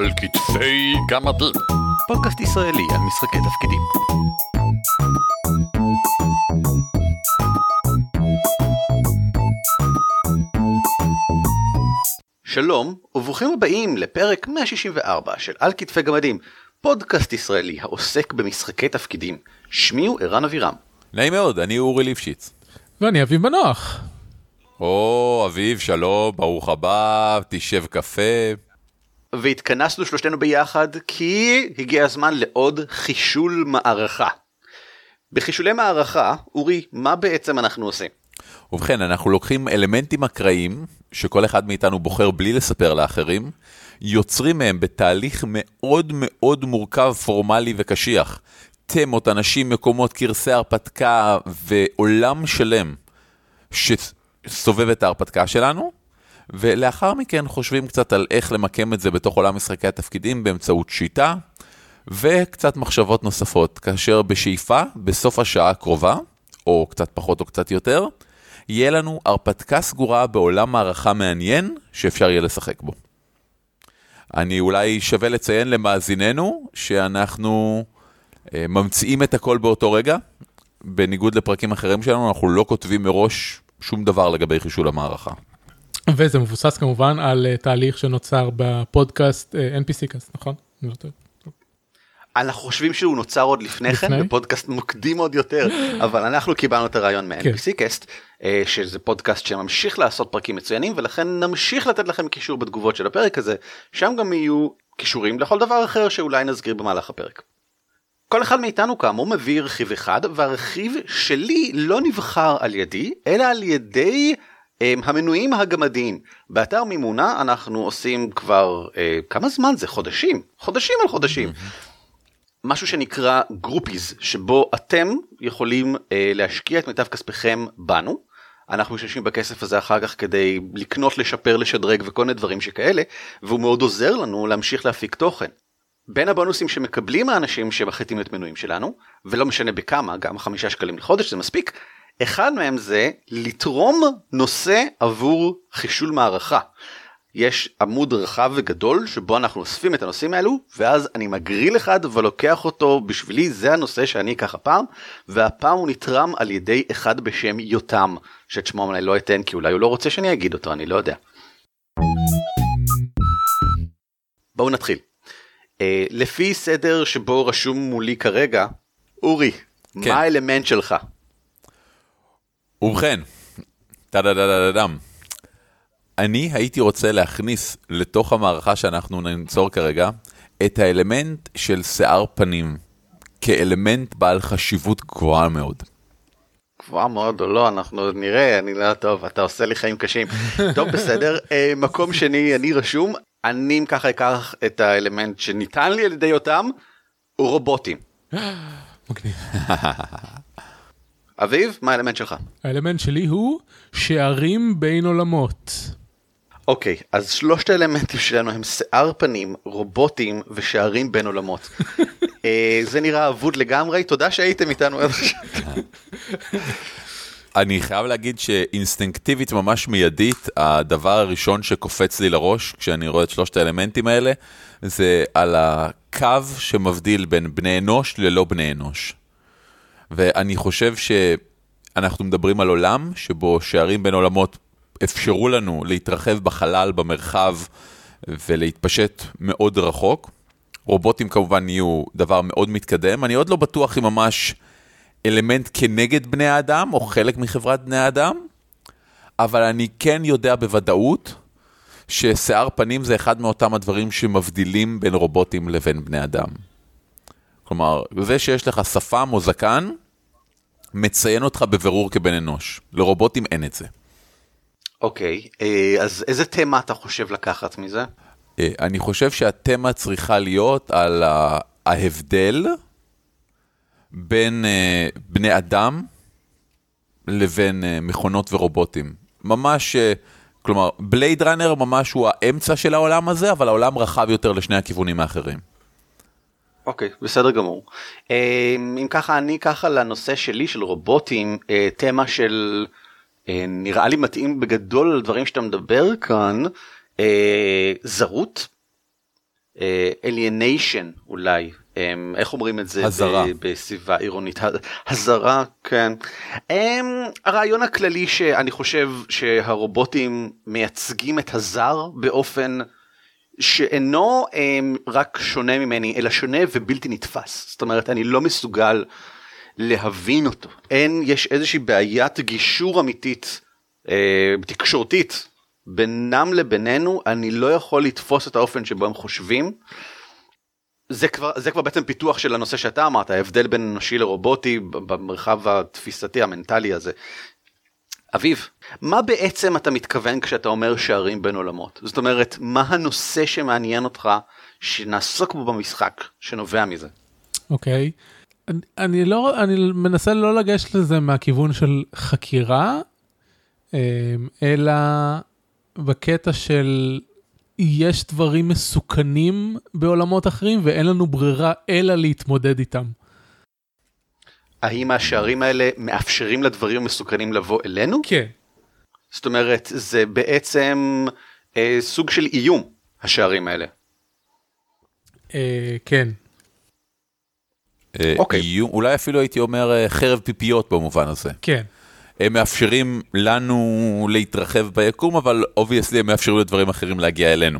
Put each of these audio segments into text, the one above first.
על כתפי גמדים. פודקאסט ישראלי על משחקי תפקידים. שלום וברוכים הבאים לפרק 164 של על כתפי גמדים, פודקאסט ישראלי העוסק במשחקי תפקידים. שמי הוא ערן אבירם. נעים מאוד, אני אורי ליפשיץ. ואני אביב מנוח. או, אביב, שלום, ברוך הבא, תשב קפה. והתכנסנו שלושתנו ביחד כי הגיע הזמן לעוד חישול מערכה. בחישולי מערכה, אורי, מה בעצם אנחנו עושים? ובכן, אנחנו לוקחים אלמנטים אקראיים, שכל אחד מאיתנו בוחר בלי לספר לאחרים, יוצרים מהם בתהליך מאוד מאוד מורכב, פורמלי וקשיח. תמות, אנשים, מקומות, קרסי הרפתקה ועולם שלם שסובב את ההרפתקה שלנו, ולאחר מכן חושבים קצת על איך למקם את זה בתוך עולם משחקי התפקידים באמצעות שיטה, וקצת מחשבות נוספות, כאשר בשאיפה, בסוף השעה הקרובה, או קצת פחות או קצת יותר, יהיה לנו הרפתקה סגורה בעולם מערכה מעניין שאפשר יהיה לשחק בו. אני אולי שווה לציין למאזיננו שאנחנו אה, ממציאים את הכל באותו רגע, בניגוד לפרקים אחרים שלנו, אנחנו לא כותבים מראש שום דבר לגבי חישול המערכה. וזה מבוסס כמובן על אה, תהליך שנוצר בפודקאסט אה, NPC Cast, נכון? לא. אנחנו חושבים שהוא נוצר עוד לפני כן? בפודקאסט מוקדם עוד יותר, אבל אנחנו קיבלנו את הרעיון מ-NPC Cast, אה, שזה פודקאסט שממשיך לעשות פרקים מצוינים, ולכן נמשיך לתת לכם קישור בתגובות של הפרק הזה, שם גם יהיו קישורים לכל דבר אחר שאולי נזכיר במהלך הפרק. כל אחד מאיתנו כאמור מביא רכיב אחד, והרכיב שלי לא נבחר על ידי, אלא על ידי אה, המנויים הגמדיים. באתר מימונה אנחנו עושים כבר, אה, כמה זמן זה? חודשים? חודשים על חודשים. משהו שנקרא גרופיז, שבו אתם יכולים אה, להשקיע את מיטב כספיכם בנו. אנחנו משתמשים בכסף הזה אחר כך כדי לקנות, לשפר, לשדרג וכל מיני דברים שכאלה, והוא מאוד עוזר לנו להמשיך להפיק תוכן. בין הבונוסים שמקבלים האנשים שמחליטים את מנויים שלנו, ולא משנה בכמה, גם חמישה שקלים לחודש זה מספיק, אחד מהם זה לתרום נושא עבור חישול מערכה. יש עמוד רחב וגדול שבו אנחנו אוספים את הנושאים האלו ואז אני מגריל אחד ולוקח אותו בשבילי זה הנושא שאני אקח הפעם והפעם הוא נתרם על ידי אחד בשם יותם שאת שמו אני לא אתן כי אולי הוא לא רוצה שאני אגיד אותו אני לא יודע. בואו נתחיל. Uh, לפי סדר שבו רשום מולי כרגע אורי כן. מה האלמנט שלך? ובכן, טה-דה-דה-דה-דם. אני הייתי רוצה להכניס לתוך המערכה שאנחנו ניצור כרגע את האלמנט של שיער פנים כאלמנט בעל חשיבות גבוהה מאוד. גבוהה מאוד או לא אנחנו עוד נראה אני לא טוב אתה עושה לי חיים קשים טוב בסדר אה, מקום שני אני רשום אני אם ככה אקח את האלמנט שניתן לי על ידי אותם רובוטים מגניב. אביב מה האלמנט שלך האלמנט שלי הוא שערים בין עולמות. אוקיי אז שלושת האלמנטים שלנו הם שיער פנים רובוטים ושערים בין עולמות אה, זה נראה אבוד לגמרי תודה שהייתם איתנו עד עכשיו. אני חייב להגיד שאינסטינקטיבית ממש מיידית, הדבר הראשון שקופץ לי לראש כשאני רואה את שלושת האלמנטים האלה, זה על הקו שמבדיל בין בני אנוש ללא בני אנוש. ואני חושב שאנחנו מדברים על עולם שבו שערים בין עולמות אפשרו לנו להתרחב בחלל, במרחב, ולהתפשט מאוד רחוק. רובוטים כמובן יהיו דבר מאוד מתקדם, אני עוד לא בטוח אם ממש אלמנט כנגד בני האדם, או חלק מחברת בני האדם, אבל אני כן יודע בוודאות ששיער פנים זה אחד מאותם הדברים שמבדילים בין רובוטים לבין בני אדם. כלומר, זה שיש לך שפם או זקן, מציין אותך בבירור כבן אנוש. לרובוטים אין את זה. אוקיי אה, אז איזה תמה אתה חושב לקחת מזה? אה, אני חושב שהתמה צריכה להיות על ההבדל בין אה, בני אדם לבין מכונות ורובוטים. ממש, כלומר, בלייד ראנר ממש הוא האמצע של העולם הזה, אבל העולם רחב יותר לשני הכיוונים האחרים. אוקיי בסדר גמור. אה, אם ככה אני ככה לנושא שלי של רובוטים אה, תמה של אה, נראה לי מתאים בגדול לדברים שאתה מדבר כאן אה, זרות. אליניישן אולי, um, איך אומרים את זה הזרה. בסביבה עירונית, הזרה, כן. Um, הרעיון הכללי שאני חושב שהרובוטים מייצגים את הזר באופן שאינו um, רק שונה ממני, אלא שונה ובלתי נתפס. זאת אומרת, אני לא מסוגל להבין אותו. אין, יש איזושהי בעיית גישור אמיתית, אה, תקשורתית, בינם לבינינו, אני לא יכול לתפוס את האופן שבו הם חושבים. זה כבר, זה כבר בעצם פיתוח של הנושא שאתה אמרת, ההבדל בין אנושי לרובוטי במרחב התפיסתי המנטלי הזה. אביב, מה בעצם אתה מתכוון כשאתה אומר שערים בין עולמות? זאת אומרת, מה הנושא שמעניין אותך שנעסוק בו במשחק, שנובע מזה? אוקיי. Okay. אני, אני לא, אני מנסה לא לגשת לזה מהכיוון של חקירה, אמ, אלא בקטע של יש דברים מסוכנים בעולמות אחרים ואין לנו ברירה אלא להתמודד איתם. האם השערים האלה מאפשרים לדברים המסוכנים לבוא אלינו? כן. זאת אומרת, זה בעצם אה, סוג של איום, השערים האלה. אה, כן. אה, אוקיי. איום, אולי אפילו הייתי אומר אה, חרב פיפיות במובן הזה. כן. הם מאפשרים לנו להתרחב ביקום, אבל obviously הם מאפשרים לדברים אחרים להגיע אלינו.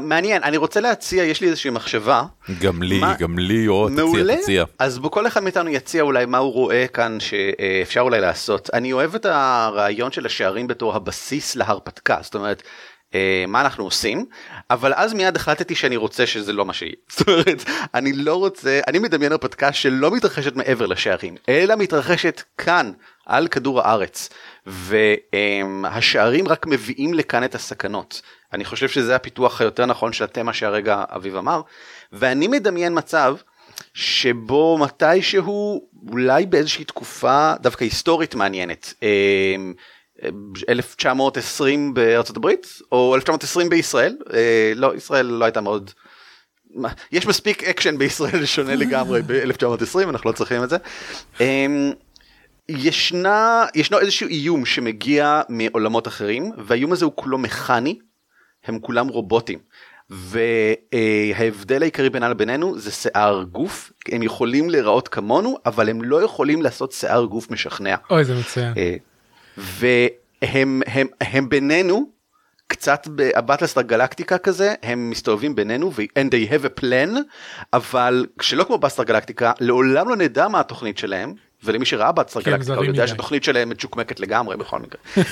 מעניין, אני רוצה להציע, יש לי איזושהי מחשבה. גם לי, גם לי, או תציע, תציע. אז כל אחד מאיתנו יציע אולי מה הוא רואה כאן שאפשר אולי לעשות. אני אוהב את הרעיון של השערים בתור הבסיס להרפתקה, זאת אומרת, אה, מה אנחנו עושים, אבל אז מיד החלטתי שאני רוצה שזה לא מה שיהיה. זאת אומרת, אני לא רוצה, אני מדמיין הרפתקה שלא מתרחשת מעבר לשערים, אלא מתרחשת כאן, על כדור הארץ, והשערים רק מביאים לכאן את הסכנות. אני חושב שזה הפיתוח היותר נכון של התמה שהרגע אביב אמר, ואני מדמיין מצב שבו מתישהו, אולי באיזושהי תקופה דווקא היסטורית מעניינת, אה, 1920 בארצות הברית או 1920 בישראל אה, לא ישראל לא הייתה מאוד יש מספיק אקשן בישראל שונה לגמרי ב-1920 אנחנו לא צריכים את זה. אה, ישנה ישנו איזשהו איום שמגיע מעולמות אחרים והאיום הזה הוא כולו מכני הם כולם רובוטים. וההבדל העיקרי בינם לבינינו זה שיער גוף הם יכולים להיראות כמונו אבל הם לא יכולים לעשות שיער גוף משכנע. אוי זה מצוין. אה, והם הם, הם בינינו קצת ב Battlestar Galactica כזה הם מסתובבים בינינו and they have a plan אבל שלא כמו Battlestar Galactica לעולם לא נדע מה התוכנית שלהם ולמי שראה Battlestar Galactica הוא יודע שהתוכנית שלהם מצ'וקמקת לגמרי בכל מקרה.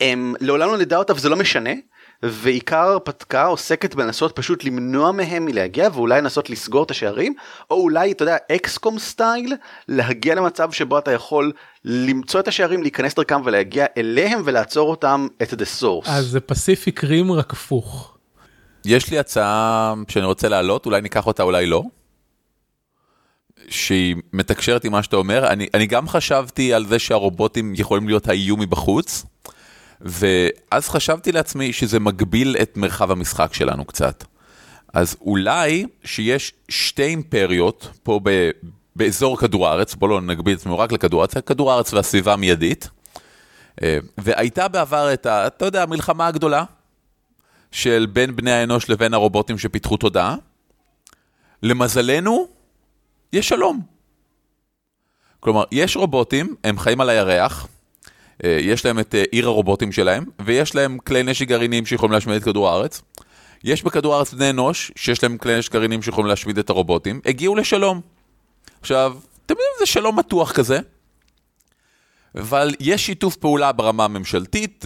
הם, לעולם לא נדע אותה וזה לא משנה ועיקר ההרפתקה עוסקת בלנסות פשוט למנוע מהם מלהגיע ואולי לנסות לסגור את השערים או אולי אתה יודע אקסקום סטייל להגיע למצב שבו אתה יכול למצוא את השערים להיכנס דרכם ולהגיע אליהם ולעצור אותם את the source. אז זה פסיפיק רים רק הפוך. יש לי הצעה שאני רוצה להעלות אולי ניקח אותה אולי לא. שהיא מתקשרת עם מה שאתה אומר אני, אני גם חשבתי על זה שהרובוטים יכולים להיות האיום מבחוץ. ואז חשבתי לעצמי שזה מגביל את מרחב המשחק שלנו קצת. אז אולי שיש שתי אימפריות פה ב, באזור כדור הארץ, בואו לא נגביל את עצמנו רק לכדור הארץ, כדור הארץ והסביבה המיידית. אה, והייתה בעבר את ה... אתה יודע, המלחמה הגדולה של בין בני האנוש לבין הרובוטים שפיתחו תודעה. למזלנו, יש שלום. כלומר, יש רובוטים, הם חיים על הירח, יש להם את אה, עיר הרובוטים שלהם, ויש להם כלי נשק גרעיניים שיכולים להשמיד את כדור הארץ. יש בכדור הארץ בני אנוש, שיש להם כלי נשק גרעיניים שיכולים להשמיד את הרובוטים, הגיעו לשלום. עכשיו, אתם יודעים, זה שלום מתוח כזה, אבל יש שיתוף פעולה ברמה הממשלתית,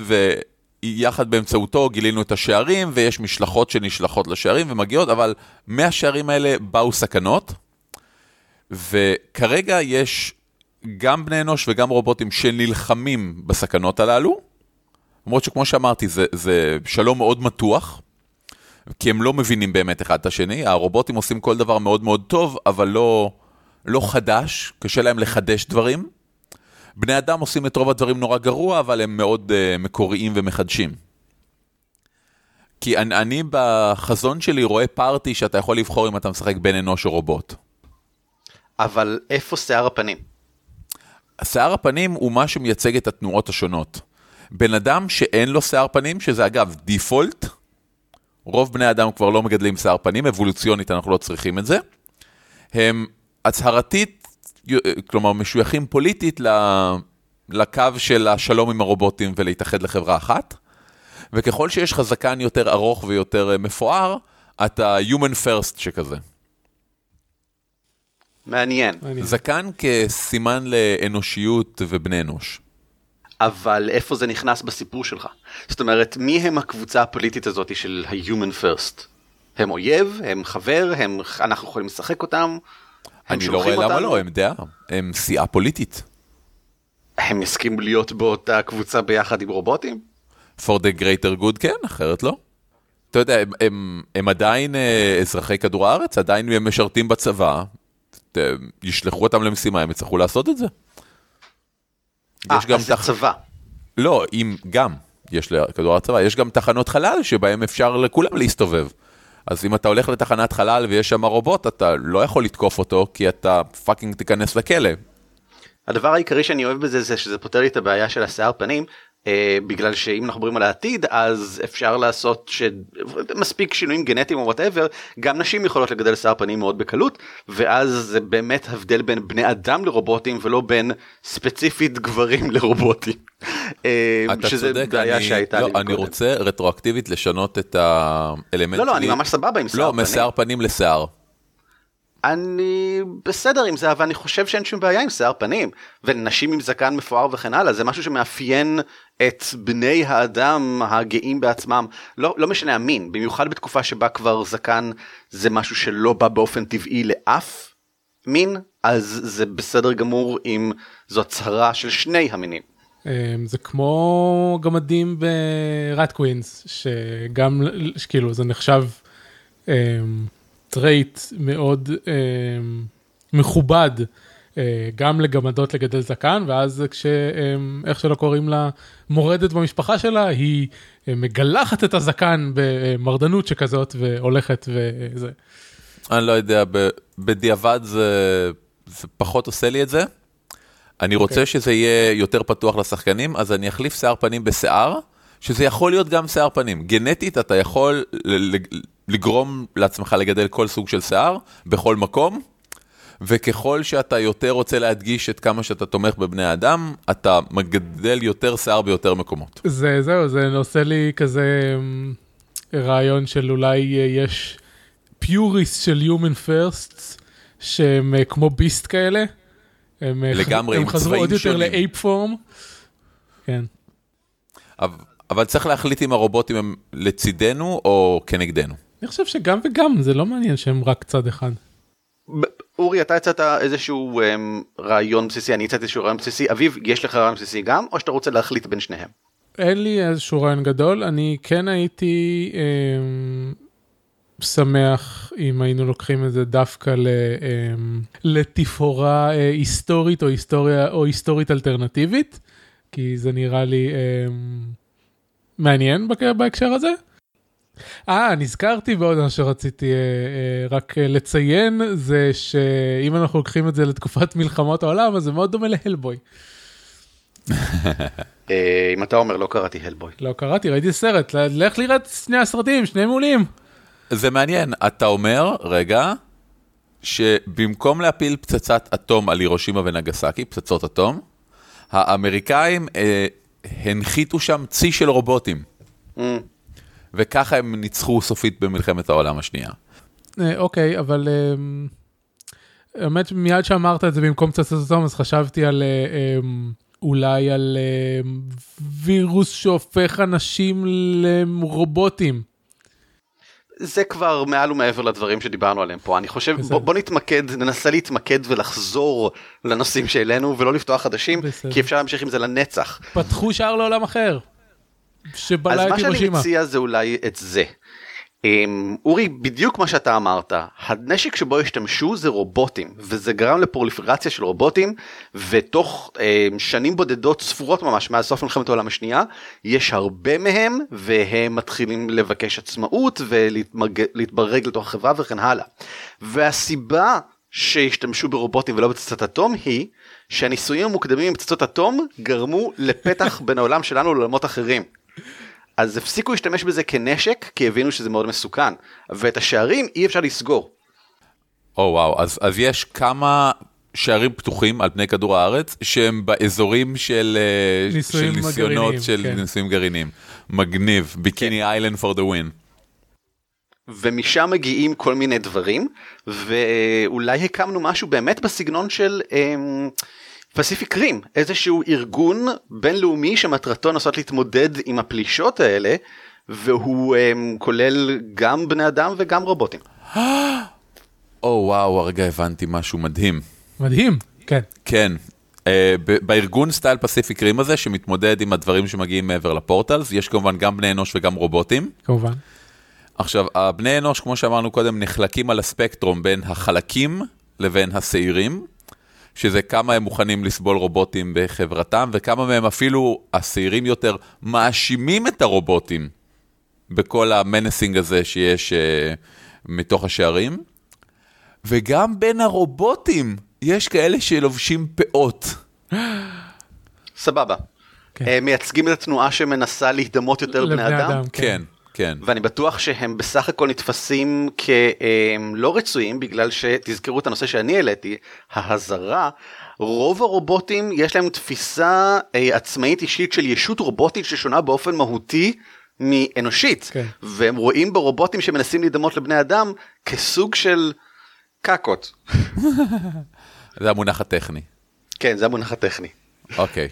ויחד באמצעותו גילינו את השערים, ויש משלחות שנשלחות לשערים ומגיעות, אבל מהשערים האלה באו סכנות, וכרגע יש גם בני אנוש וגם רובוטים שנלחמים בסכנות הללו, למרות שכמו שאמרתי, זה, זה שלום מאוד מתוח, כי הם לא מבינים באמת אחד את השני, הרובוטים עושים כל דבר מאוד מאוד טוב, אבל לא, לא חדש, קשה להם לחדש דברים. בני אדם עושים את רוב הדברים נורא גרוע, אבל הם מאוד uh, מקוריים ומחדשים. כי אני, אני בחזון שלי רואה פארטי שאתה יכול לבחור אם אתה משחק בין אנוש או רובוט. אבל איפה שיער הפנים? שיער הפנים הוא מה שמייצג את התנועות השונות. בן אדם שאין לו שיער פנים, שזה אגב דיפולט, רוב בני אדם כבר לא מגדלים שיער פנים, אבולוציונית אנחנו לא צריכים את זה, הם הצהרתית, כלומר משויכים פוליטית לקו של השלום עם הרובוטים ולהתאחד לחברה אחת, וככל שיש לך זקן יותר ארוך ויותר מפואר, אתה Human First שכזה. מעניין. זקן כסימן לאנושיות ובני אנוש. אבל איפה זה נכנס בסיפור שלך? זאת אומרת, מי הם הקבוצה הפוליטית הזאת של ה-Human First? הם אויב? הם חבר? הם... אנחנו יכולים לשחק אותם? אני לא רואה למה לא, הם דעה, הם סיעה פוליטית. הם יסכימו להיות באותה קבוצה ביחד עם רובוטים? For the greater good כן, אחרת לא. אתה יודע, הם, הם, הם עדיין אה, אזרחי כדור הארץ, עדיין הם משרתים בצבא, ישלחו אותם למשימה, הם יצטרכו לעשות את זה. אה, אז זה תח... צבא. לא, אם גם, יש לכדור הצבא, יש גם תחנות חלל שבהם אפשר לכולם להסתובב. אז אם אתה הולך לתחנת חלל ויש שם רובוט, אתה לא יכול לתקוף אותו, כי אתה fucking תיכנס לכלא. הדבר העיקרי שאני אוהב בזה זה שזה פותר לי את הבעיה של השיער פנים, בגלל שאם אנחנו מדברים על העתיד אז אפשר לעשות שמספיק שינויים גנטיים או whatever גם נשים יכולות לגדל שיער פנים מאוד בקלות ואז זה באמת הבדל בין בני אדם לרובוטים ולא בין ספציפית גברים לרובוטים. אה, אתה צודק, אני, לא, אני רוצה רטרואקטיבית לשנות את האלמנט. לא לא אני ממש סבבה עם שיער לא, פנים. לא משיער פנים לשיער. אני בסדר עם זה אבל אני חושב שאין שום בעיה עם שיער פנים ונשים עם זקן מפואר וכן הלאה זה משהו שמאפיין את בני האדם הגאים בעצמם לא לא משנה המין במיוחד בתקופה שבה כבר זקן זה משהו שלא בא באופן טבעי לאף מין אז זה בסדר גמור אם זו הצהרה של שני המינים. אמ, זה כמו גמדים בראט קווינס שגם כאילו זה נחשב. trait מאוד אה, מכובד אה, גם לגמדות לגדל זקן, ואז כשאיך אה, שלא קוראים לה מורדת במשפחה שלה, היא אה, מגלחת את הזקן במרדנות שכזאת והולכת וזה. אני לא יודע, בדיעבד זה, זה פחות עושה לי את זה. אני רוצה אוקיי. אוקיי. שזה יהיה יותר פתוח לשחקנים, אז אני אחליף שיער פנים בשיער, שזה יכול להיות גם שיער פנים. גנטית אתה יכול לגרום לעצמך לגדל כל סוג של שיער בכל מקום, וככל שאתה יותר רוצה להדגיש את כמה שאתה תומך בבני האדם, אתה מגדל יותר שיער ביותר מקומות. זה זהו, זה עושה לי כזה אמ, רעיון של אולי יש פיוריסט של Human First, שהם אה, כמו ביסט כאלה. הם, אה, לגמרי, הם חזרו עוד יותר לאייפ פורם. כן. אבל צריך להחליט אם הרובוטים הם לצידנו או כנגדנו. אני חושב שגם וגם, זה לא מעניין שהם רק צד אחד. אורי, אתה הצעת איזשהו um, רעיון בסיסי, אני הצעתי איזשהו רעיון בסיסי, אביב, יש לך רעיון בסיסי גם, או שאתה רוצה להחליט בין שניהם? אין לי איזשהו רעיון גדול, אני כן הייתי um, שמח אם היינו לוקחים את זה דווקא ל, um, לתפאורה uh, היסטורית או היסטוריה או היסטורית אלטרנטיבית, כי זה נראה לי um, מעניין בהקשר הזה. אה, נזכרתי בעוד מה שרציתי אה, אה, רק אה, לציין, זה שאם אנחנו לוקחים את זה לתקופת מלחמות העולם, אז זה מאוד דומה להלבוי. אה, אם אתה אומר לא קראתי הלבוי. לא קראתי, ראיתי סרט, לך לראות שני הסרטים, שני מעולים. זה מעניין, אתה אומר, רגע, שבמקום להפיל פצצת אטום על הירושימה ונגסקי, פצצות אטום, האמריקאים אה, הנחיתו שם צי של רובוטים. וככה הם ניצחו סופית במלחמת העולם השנייה. אה, אוקיי, אבל אמ, האמת מיד שאמרת את זה במקום פצצת אטום אז חשבתי על אה, אמ, אולי על אמ, וירוס שהופך אנשים לרובוטים. זה כבר מעל ומעבר לדברים שדיברנו עליהם פה אני חושב בוא, בוא נתמקד ננסה להתמקד ולחזור לנושאים שהעלינו ולא לפתוח חדשים בסדר. כי אפשר להמשיך עם זה לנצח. פתחו שער לעולם אחר. שבלע את הירושימה. אז מה שאני מציע זה אולי את זה. Um, אורי בדיוק מה שאתה אמרת הנשק שבו השתמשו זה רובוטים וזה גרם לפרוליפרציה של רובוטים ותוך um, שנים בודדות ספורות ממש מאז סוף מלחמת העולם השנייה יש הרבה מהם והם מתחילים לבקש עצמאות ולהתברג לתוך החברה וכן הלאה. והסיבה שהשתמשו ברובוטים ולא בפצצת אטום היא שהניסויים המוקדמים עם פצצות אטום גרמו לפתח בין העולם שלנו לעולמות אחרים. אז הפסיקו להשתמש בזה כנשק כי הבינו שזה מאוד מסוכן ואת השערים אי אפשר לסגור. או oh, וואו, אז, אז יש כמה שערים פתוחים על פני כדור הארץ שהם באזורים של, אה, ניסויים של ניסיונות גרעיניים, של כן. ניסויים גרעיניים. מגניב, ביקיני איילנד פור דה ווין. ומשם מגיעים כל מיני דברים ואולי הקמנו משהו באמת בסגנון של אמ, פסיפיק רים איזשהו ארגון בינלאומי שמטרתו לנסות להתמודד עם הפלישות האלה והוא אמ, כולל גם בני אדם וגם רובוטים. או וואו, הרגע הבנתי משהו מדהים. מדהים, כן. כן, ב- בארגון סטייל פסיפיק רים הזה שמתמודד עם הדברים שמגיעים מעבר לפורטלס, יש כמובן גם בני אנוש וגם רובוטים. כמובן. עכשיו, הבני אנוש, כמו שאמרנו קודם, נחלקים על הספקטרום בין החלקים לבין השעירים, שזה כמה הם מוכנים לסבול רובוטים בחברתם, וכמה מהם אפילו, השעירים יותר, מאשימים את הרובוטים בכל המנסינג הזה שיש uh, מתוך השערים. וגם בין הרובוטים יש כאלה שלובשים פאות. סבבה. כן. הם מייצגים את התנועה שמנסה להידמות יותר לבני אדם. כן, כן. ואני בטוח שהם בסך הכל נתפסים כלא רצויים בגלל שתזכרו את הנושא שאני העליתי, ההזרה. רוב הרובוטים יש להם תפיסה אה, עצמאית אישית של ישות רובוטית ששונה באופן מהותי מאנושית כן. והם רואים ברובוטים שמנסים להידמות לבני אדם כסוג של קקות. זה המונח הטכני. כן זה המונח הטכני. אוקיי.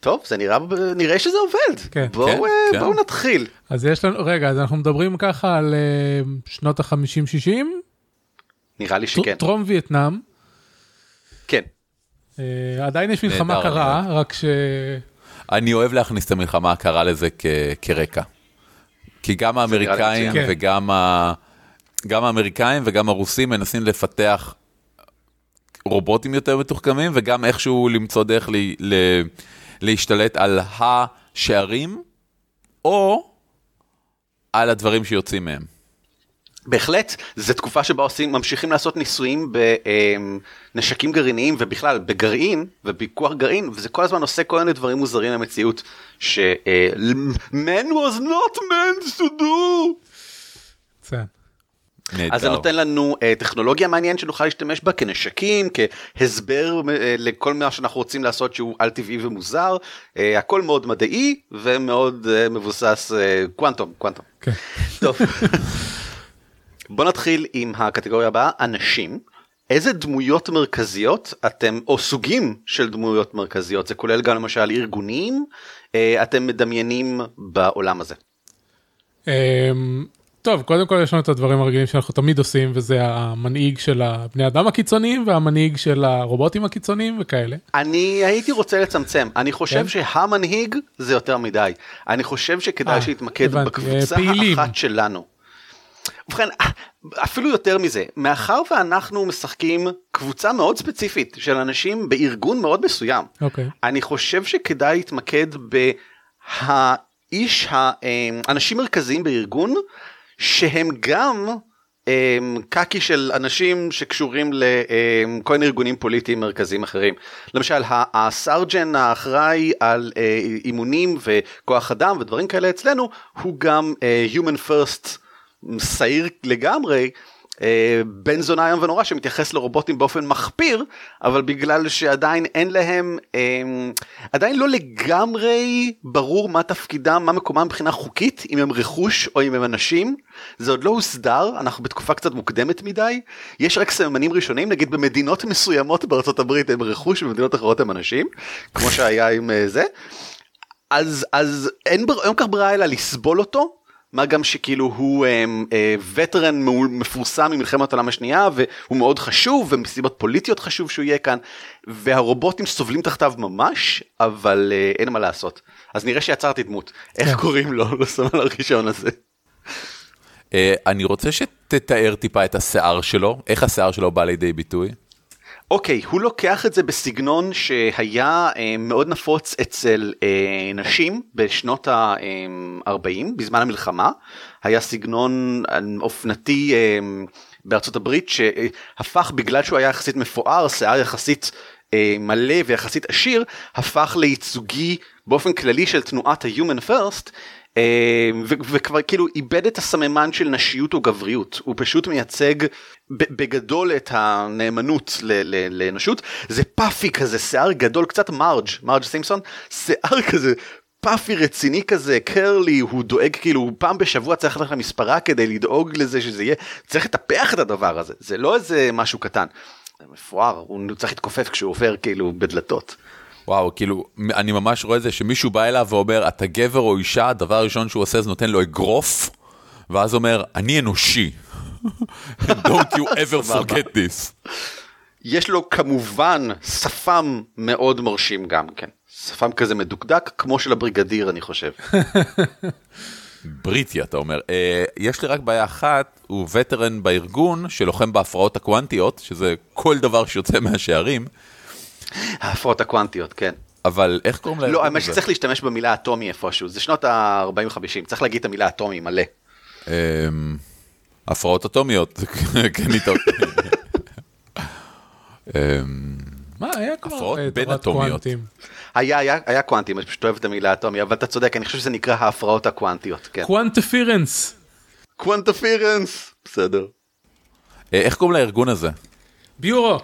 טוב זה נראה נראה שזה עובד כן. בואו כן, אה, כן. בואו נתחיל. אז יש לנו, רגע, אז אנחנו מדברים ככה על אה, שנות ה-50-60, נראה לי שכן. טרום וייטנאם, כן. אה, עדיין יש מלחמה נהדר, קרה, רק ש... אני אוהב להכניס את המלחמה הקרה לזה כ- כרקע. כי גם האמריקאים. כן. וגם ה... גם האמריקאים וגם הרוסים מנסים לפתח רובוטים יותר מתוחכמים, וגם איכשהו למצוא דרך ל... ל... להשתלט על השערים, או על הדברים שיוצאים מהם. בהחלט, זו תקופה שבה עושים, ממשיכים לעשות ניסויים בנשקים גרעיניים ובכלל בגרעין ובפיקוח גרעין וזה כל הזמן עושה כל מיני דברים מוזרים במציאות ש... אה, man was not meant to do. נהדר. אז זה נותן לנו uh, טכנולוגיה מעניינת שנוכל להשתמש בה כנשקים, כהסבר uh, לכל מה שאנחנו רוצים לעשות שהוא על טבעי ומוזר, uh, הכל מאוד מדעי ומאוד uh, מבוסס uh, קוונטום, קוונטום. כן. טוב. בוא נתחיל עם הקטגוריה הבאה, אנשים. איזה דמויות מרכזיות אתם, או סוגים של דמויות מרכזיות, זה כולל גם למשל ארגונים, אה, אתם מדמיינים בעולם הזה. טוב, קודם כל יש לנו את הדברים הרגילים שאנחנו תמיד עושים, וזה המנהיג של הבני אדם הקיצוניים והמנהיג של הרובוטים הקיצוניים וכאלה. אני הייתי רוצה לצמצם, אני חושב כן? שהמנהיג זה יותר מדי. אני חושב שכדאי אה, שיתמקד הבנתי, בקבוצה אה, פעילים. האחת שלנו. ובכן, אפילו יותר מזה, מאחר ואנחנו משחקים קבוצה מאוד ספציפית של אנשים בארגון מאוד מסוים, אוקיי. אני חושב שכדאי להתמקד בהאיש, האנשים מרכזיים בארגון, שהם גם אמ, קקי של אנשים שקשורים לכל מיני ארגונים פוליטיים מרכזיים אחרים. למשל, ה- הסארג'ן האחראי על אה, אימונים וכוח אדם ודברים כאלה אצלנו, הוא גם אה, Human First שעיר לגמרי. אה, בן זונה איום ונורא שמתייחס לרובוטים באופן מחפיר אבל בגלל שעדיין אין להם אה, עדיין לא לגמרי ברור מה תפקידם מה מקומם מבחינה חוקית אם הם רכוש או אם הם אנשים. זה עוד לא הוסדר אנחנו בתקופה קצת מוקדמת מדי. יש רק סממנים ראשונים נגיד במדינות מסוימות בארצות הברית הם רכוש ובמדינות אחרות הם אנשים כמו שהיה עם אה, זה. אז אז אין כל כך ברירה אלא לסבול אותו מה גם שכאילו הוא אה, אה, וטרן מפורסם ממלחמת העולם השנייה והוא מאוד חשוב ומסיבות פוליטיות חשוב שהוא יהיה כאן והרובוטים סובלים תחתיו ממש אבל אה, אין מה לעשות אז נראה שיצרתי דמות איך כן. קוראים לו לסמל הראשון הזה. אה, אני רוצה שתתאר טיפה את השיער שלו, איך השיער שלו בא לידי ביטוי. אוקיי, הוא לוקח את זה בסגנון שהיה אה, מאוד נפוץ אצל אה, נשים בשנות ה-40, בזמן המלחמה. היה סגנון אה, אופנתי אה, בארצות הברית שהפך בגלל שהוא היה יחסית מפואר, שיער יחסית אה, מלא ויחסית עשיר הפך לייצוגי באופן כללי של תנועת ה-Human First וכבר כאילו איבד את הסממן של נשיות או גבריות הוא פשוט מייצג בגדול את הנאמנות לאנושות זה פאפי כזה שיער גדול קצת מרג' מרג' סימפסון שיער כזה פאפי רציני כזה קרלי הוא דואג כאילו פעם בשבוע צריך ללכת למספרה כדי לדאוג לזה שזה יהיה צריך לטפח את הדבר הזה זה לא איזה משהו קטן. מפואר הוא צריך להתכופף כשהוא עובר כאילו בדלתות. וואו, כאילו, אני ממש רואה את זה שמישהו בא אליו ואומר, אתה גבר או אישה, הדבר הראשון שהוא עושה זה נותן לו אגרוף, ואז אומר, אני אנושי. Don't you ever forget this. יש לו כמובן שפם מאוד מרשים גם כן. שפם כזה מדוקדק כמו של הבריגדיר אני חושב. בריטי אתה אומר. Uh, יש לי רק בעיה אחת, הוא וטרן בארגון שלוחם בהפרעות הקוונטיות, שזה כל דבר שיוצא מהשערים. ההפרעות הקוונטיות, כן. אבל איך קוראים להם? לא, האמת שצריך להשתמש במילה אטומי איפשהו, זה שנות ה-40-50, צריך להגיד את המילה אטומי מלא. אמ, הפרעות אטומיות, כן איתו. אמ, מה, היה כבר הפרעות אה, בין אטומיות. היה, היה, היה קוונטים, אני פשוט אוהב את המילה אטומי, אבל אתה צודק, אני חושב שזה נקרא ההפרעות הקוונטיות, כן. Quantference. Quantference, בסדר. אה, איך קוראים לארגון הזה? Bureau.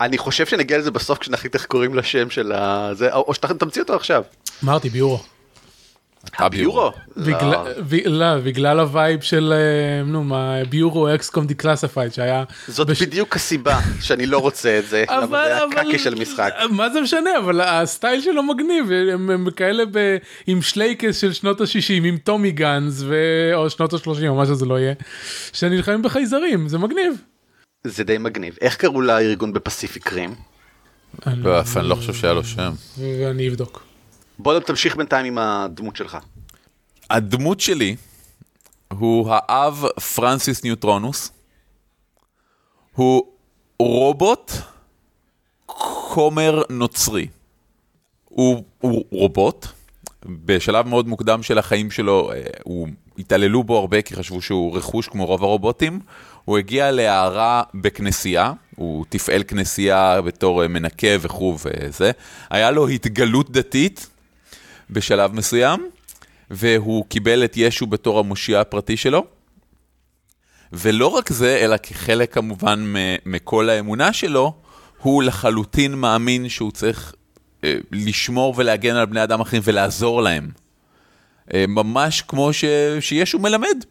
אני חושב שנגיע לזה בסוף כשנחליט איך קוראים לשם של הזה, או שאתה תמציא אותו עכשיו. אמרתי Bureau. ה Bureau? לא, בגלל ה vibe של, אה, נו מה, Bureau XCOM Declassified שהיה... זאת בדיוק הסיבה שאני לא רוצה את זה, אבל זה היה קקי של משחק. מה זה משנה, אבל ה style שלו מגניב, הם כאלה עם שלייקס של שנות ה-60, עם tommy guns, או שנות ה-30, או מה שזה לא יהיה, שנלחמים בחייזרים, זה מגניב. זה די מגניב. איך קראו לארגון ב Pacific Rim? אני לא חושב שהיה לו שם. ואני אבדוק. בוא תמשיך בינתיים עם הדמות שלך. הדמות שלי הוא האב פרנסיס ניוטרונוס. הוא רובוט כומר נוצרי. הוא, הוא רובוט, בשלב מאוד מוקדם של החיים שלו, אה, הוא התעללו בו הרבה כי חשבו שהוא רכוש כמו רוב הרובוטים. הוא הגיע להערה בכנסייה, הוא תפעל כנסייה בתור אה, מנקה וכו' וזה. היה לו התגלות דתית בשלב מסוים, והוא קיבל את ישו בתור המושיע הפרטי שלו. ולא רק זה, אלא כחלק כמובן מכל האמונה שלו, הוא לחלוטין מאמין שהוא צריך אה, לשמור ולהגן על בני אדם אחרים ולעזור להם. אה, ממש כמו ש... שישו מלמד.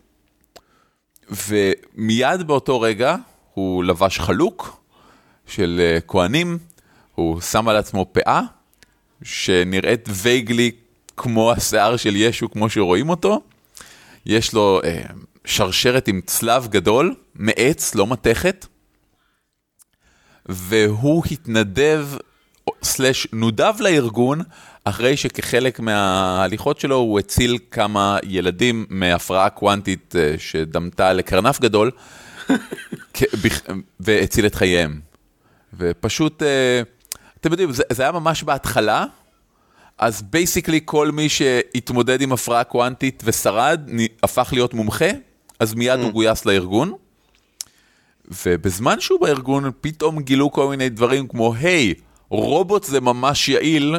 ומיד באותו רגע הוא לבש חלוק של אה, כהנים, הוא שם על עצמו פאה, שנראית וייגלי כמו השיער של ישו, כמו שרואים אותו. יש לו אה, שרשרת עם צלב גדול, מעץ, לא מתכת, והוא התנדב, סלש נודב לארגון, אחרי שכחלק מההליכות שלו הוא הציל כמה ילדים מהפרעה קוונטית אה, שדמתה לקרנף גדול, והציל את חייהם. ופשוט, אה, אתם יודעים, זה, זה היה ממש בהתחלה, אז basically כל מי שהתמודד עם הפרעה קוונטית ושרד, הפך להיות מומחה, אז מיד mm. הוא גויס לארגון. ובזמן שהוא בארגון, פתאום גילו כל מיני דברים כמו, היי, hey, רובוט זה ממש יעיל,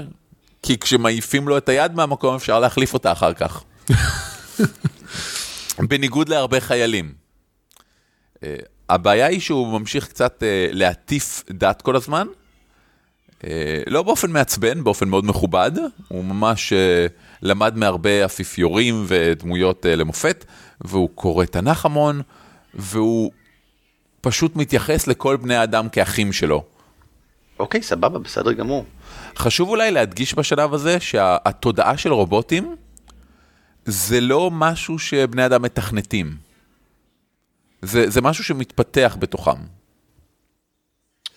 כי כשמעיפים לו את היד מהמקום אפשר להחליף אותה אחר כך. בניגוד להרבה חיילים. Uh, הבעיה היא שהוא ממשיך קצת uh, להטיף דת כל הזמן, uh, לא באופן מעצבן, באופן מאוד מכובד, הוא ממש למד מהרבה אפיפיורים ודמויות למופת, והוא קורא תנ"ך המון, והוא פשוט מתייחס לכל בני האדם כאחים שלו. אוקיי, סבבה, בסדר גמור. חשוב אולי להדגיש בשלב הזה שהתודעה של רובוטים זה לא משהו שבני אדם מתכנתים. זה, זה משהו שמתפתח בתוכם.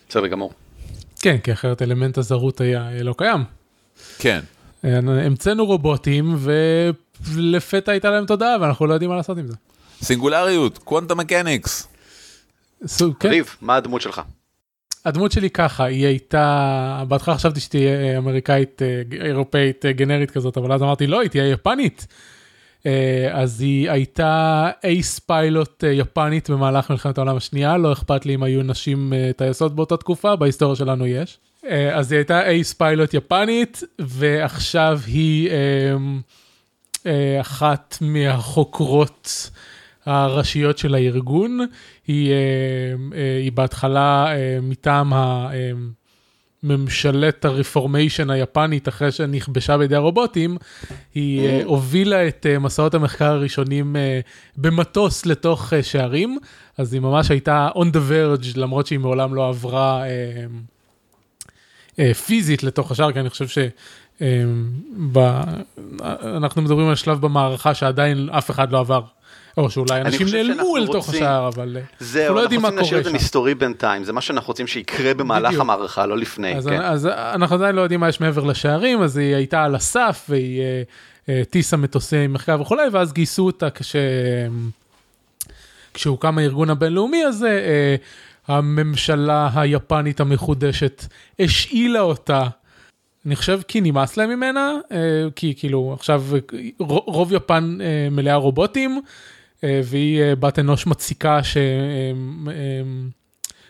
בסדר גמור. כן, כי אחרת אלמנט הזרות היה לא קיים. כן. המצאנו רובוטים ולפתע הייתה להם תודעה ואנחנו לא יודעים מה לעשות עם זה. סינגולריות, קוונטה מקניקס. כן. ריב, מה הדמות שלך? הדמות שלי ככה, היא הייתה, בהתחלה חשבתי שתהיה אמריקאית, אה, אירופאית אה, גנרית כזאת, אבל אז אמרתי לא, היא תהיה יפנית. אה, אז היא הייתה אייס פיילוט יפנית במהלך מלחמת העולם השנייה, לא אכפת לי אם היו נשים טייסות באותה תקופה, בהיסטוריה שלנו יש. אה, אז היא הייתה אייס פיילוט יפנית, ועכשיו היא אה, אחת מהחוקרות הראשיות של הארגון. היא, אמ, אה, היא בהתחלה מטעם הממשלת הרפורמיישן היפנית, אחרי שנכבשה בידי הרובוטים, היא הובילה את מסעות המחקר הראשונים במטוס לתוך שערים, אז היא ממש הייתה on the verge, למרות שהיא מעולם לא עברה... אה, פיזית לתוך השער, כי אני חושב שאנחנו אה, מדברים על שלב במערכה שעדיין אף אחד לא עבר. או שאולי אנשים נעלמו אל תוך השער, אבל אה, אנחנו לא יודעים מה קורה שם. זהו, אנחנו רוצים להשאיר את זה מסתורי בינתיים, זה מה שאנחנו רוצים שיקרה במהלך. המערכה, לא לפני. אז, כן. אז אנחנו עדיין לא יודעים מה יש מעבר לשערים, אז היא הייתה על הסף, והיא טיסה מטוסי מחקר וכולי, ואז גייסו אותה כש... כשהוקם הארגון הבינלאומי הזה, הממשלה היפנית המחודשת השאילה אותה. אני חושב כי נמאס להם ממנה, אה, כי כאילו עכשיו רוב יפן אה, מלאה רובוטים, אה, והיא בת אנוש מציקה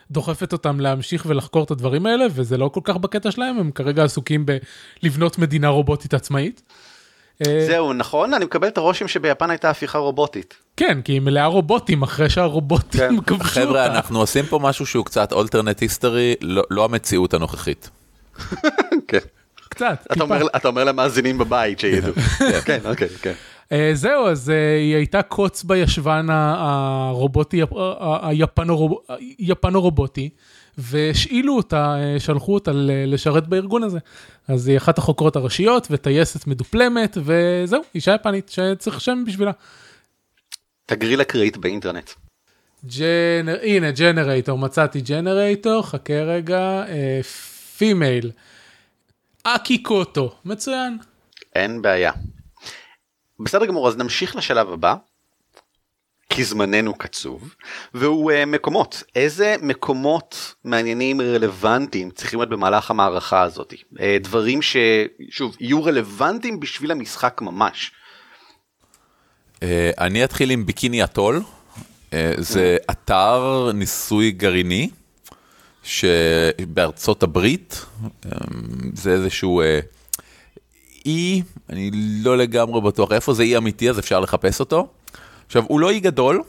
שדוחפת אותם להמשיך ולחקור את הדברים האלה, וזה לא כל כך בקטע שלהם, הם כרגע עסוקים בלבנות מדינה רובוטית עצמאית. אה, זהו נכון אני מקבל את הרושם שביפן הייתה הפיכה רובוטית. כן כי היא מלאה רובוטים אחרי שהרובוטים כן. כבשו אותה. חבר'ה אנחנו עושים פה משהו שהוא קצת אולטרנט היסטורי לא, לא המציאות הנוכחית. כן. קצת. אתה אומר, אתה אומר למאזינים בבית שידעו. כן אוקיי כן. Uh, זהו אז uh, היא הייתה קוץ בישבן הרובוטי היפנו רובוטי והשאילו אותה, אה, שלחו אותה לשרת בארגון הזה. אז היא אחת החוקרות הראשיות וטייסת מדופלמת, וזהו, אישה יפנית שצריך שם בשבילה. תגריל אקראית באינטרנט. gener... הנה ג'נרייטור, מצאתי ג'נרייטור, חכה רגע, female. אה, אקי קוטו, מצוין. אין בעיה. בסדר גמור, אז נמשיך לשלב הבא. כי זמננו קצוב, והוא uh, מקומות. איזה מקומות מעניינים רלוונטיים צריכים להיות במהלך המערכה הזאת? Uh, דברים ששוב יהיו רלוונטיים בשביל המשחק ממש. Uh, אני אתחיל עם ביקיני אטול, uh, זה אתר ניסוי גרעיני שבארצות הברית, um, זה איזשהו... uh, אי, אני לא לגמרי בטוח איפה זה אי אמיתי אז אפשר לחפש אותו. עכשיו, הוא לא אי גדול,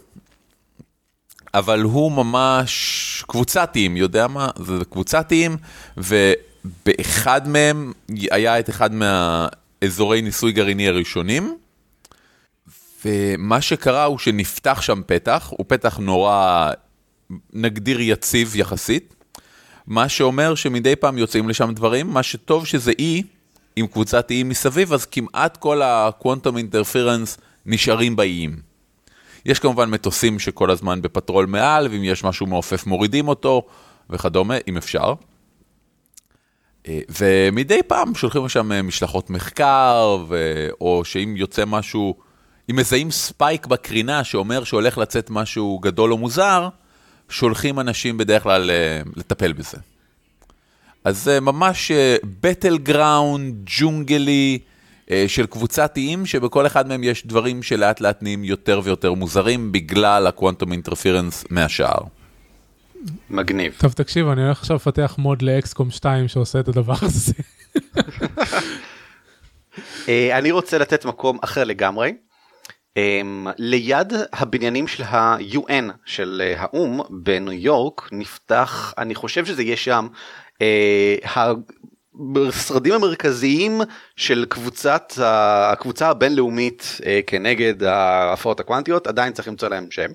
אבל הוא ממש קבוצתיים, יודע מה? זה קבוצתיים, ובאחד מהם היה את אחד מהאזורי ניסוי גרעיני הראשונים, ומה שקרה הוא שנפתח שם פתח, הוא פתח נורא, נגדיר יציב יחסית, מה שאומר שמדי פעם יוצאים לשם דברים, מה שטוב שזה אי, עם קבוצת איים מסביב, אז כמעט כל ה-quantum interference נשארים באיים. יש כמובן מטוסים שכל הזמן בפטרול מעל, ואם יש משהו מעופף מורידים אותו וכדומה, אם אפשר. אה, ומדי פעם שולחים לשם אה, משלחות מחקר, ו... או שאם יוצא משהו, אם מזהים spike בקרינה שאומר שהולך לצאת משהו גדול או מוזר, שולחים אנשים בדרך כלל אה, לטפל בזה. אז זה ממש battleground, ג'ונגלי, אה, של קבוצת איים, שבכל אחד מהם יש דברים שלאט לאט נהיים יותר ויותר מוזרים בגלל ה quantum interference מהשאר. מגניב. טוב תקשיב אני הולך עכשיו לפתח מוד לאקסקום 2 שעושה את הדבר הזה. אה, אני רוצה לתת מקום אחר לגמרי. Um, ליד הבניינים של ה-UN של uh, האו"ם בניו יורק נפתח אני חושב שזה יהיה שם uh, המשרדים המרכזיים של קבוצת הקבוצה הבינלאומית אה, כנגד ההפרעות הקוונטיות עדיין צריך למצוא להם שם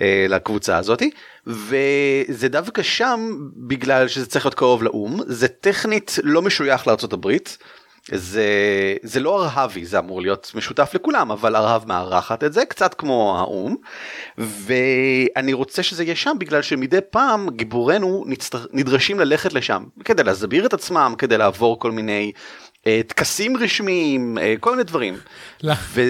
אה, לקבוצה הזאתי וזה דווקא שם בגלל שזה צריך להיות קרוב לאו"ם זה טכנית לא משוייך לארצות הברית. זה זה לא ארהבי זה אמור להיות משותף לכולם אבל ארהב מארחת את זה קצת כמו האו"ם. ואני רוצה שזה יהיה שם בגלל שמדי פעם גיבורינו נצטר... נדרשים ללכת לשם כדי להסביר את עצמם כדי לעבור כל מיני טקסים רשמיים אה, כל מיני דברים. ו...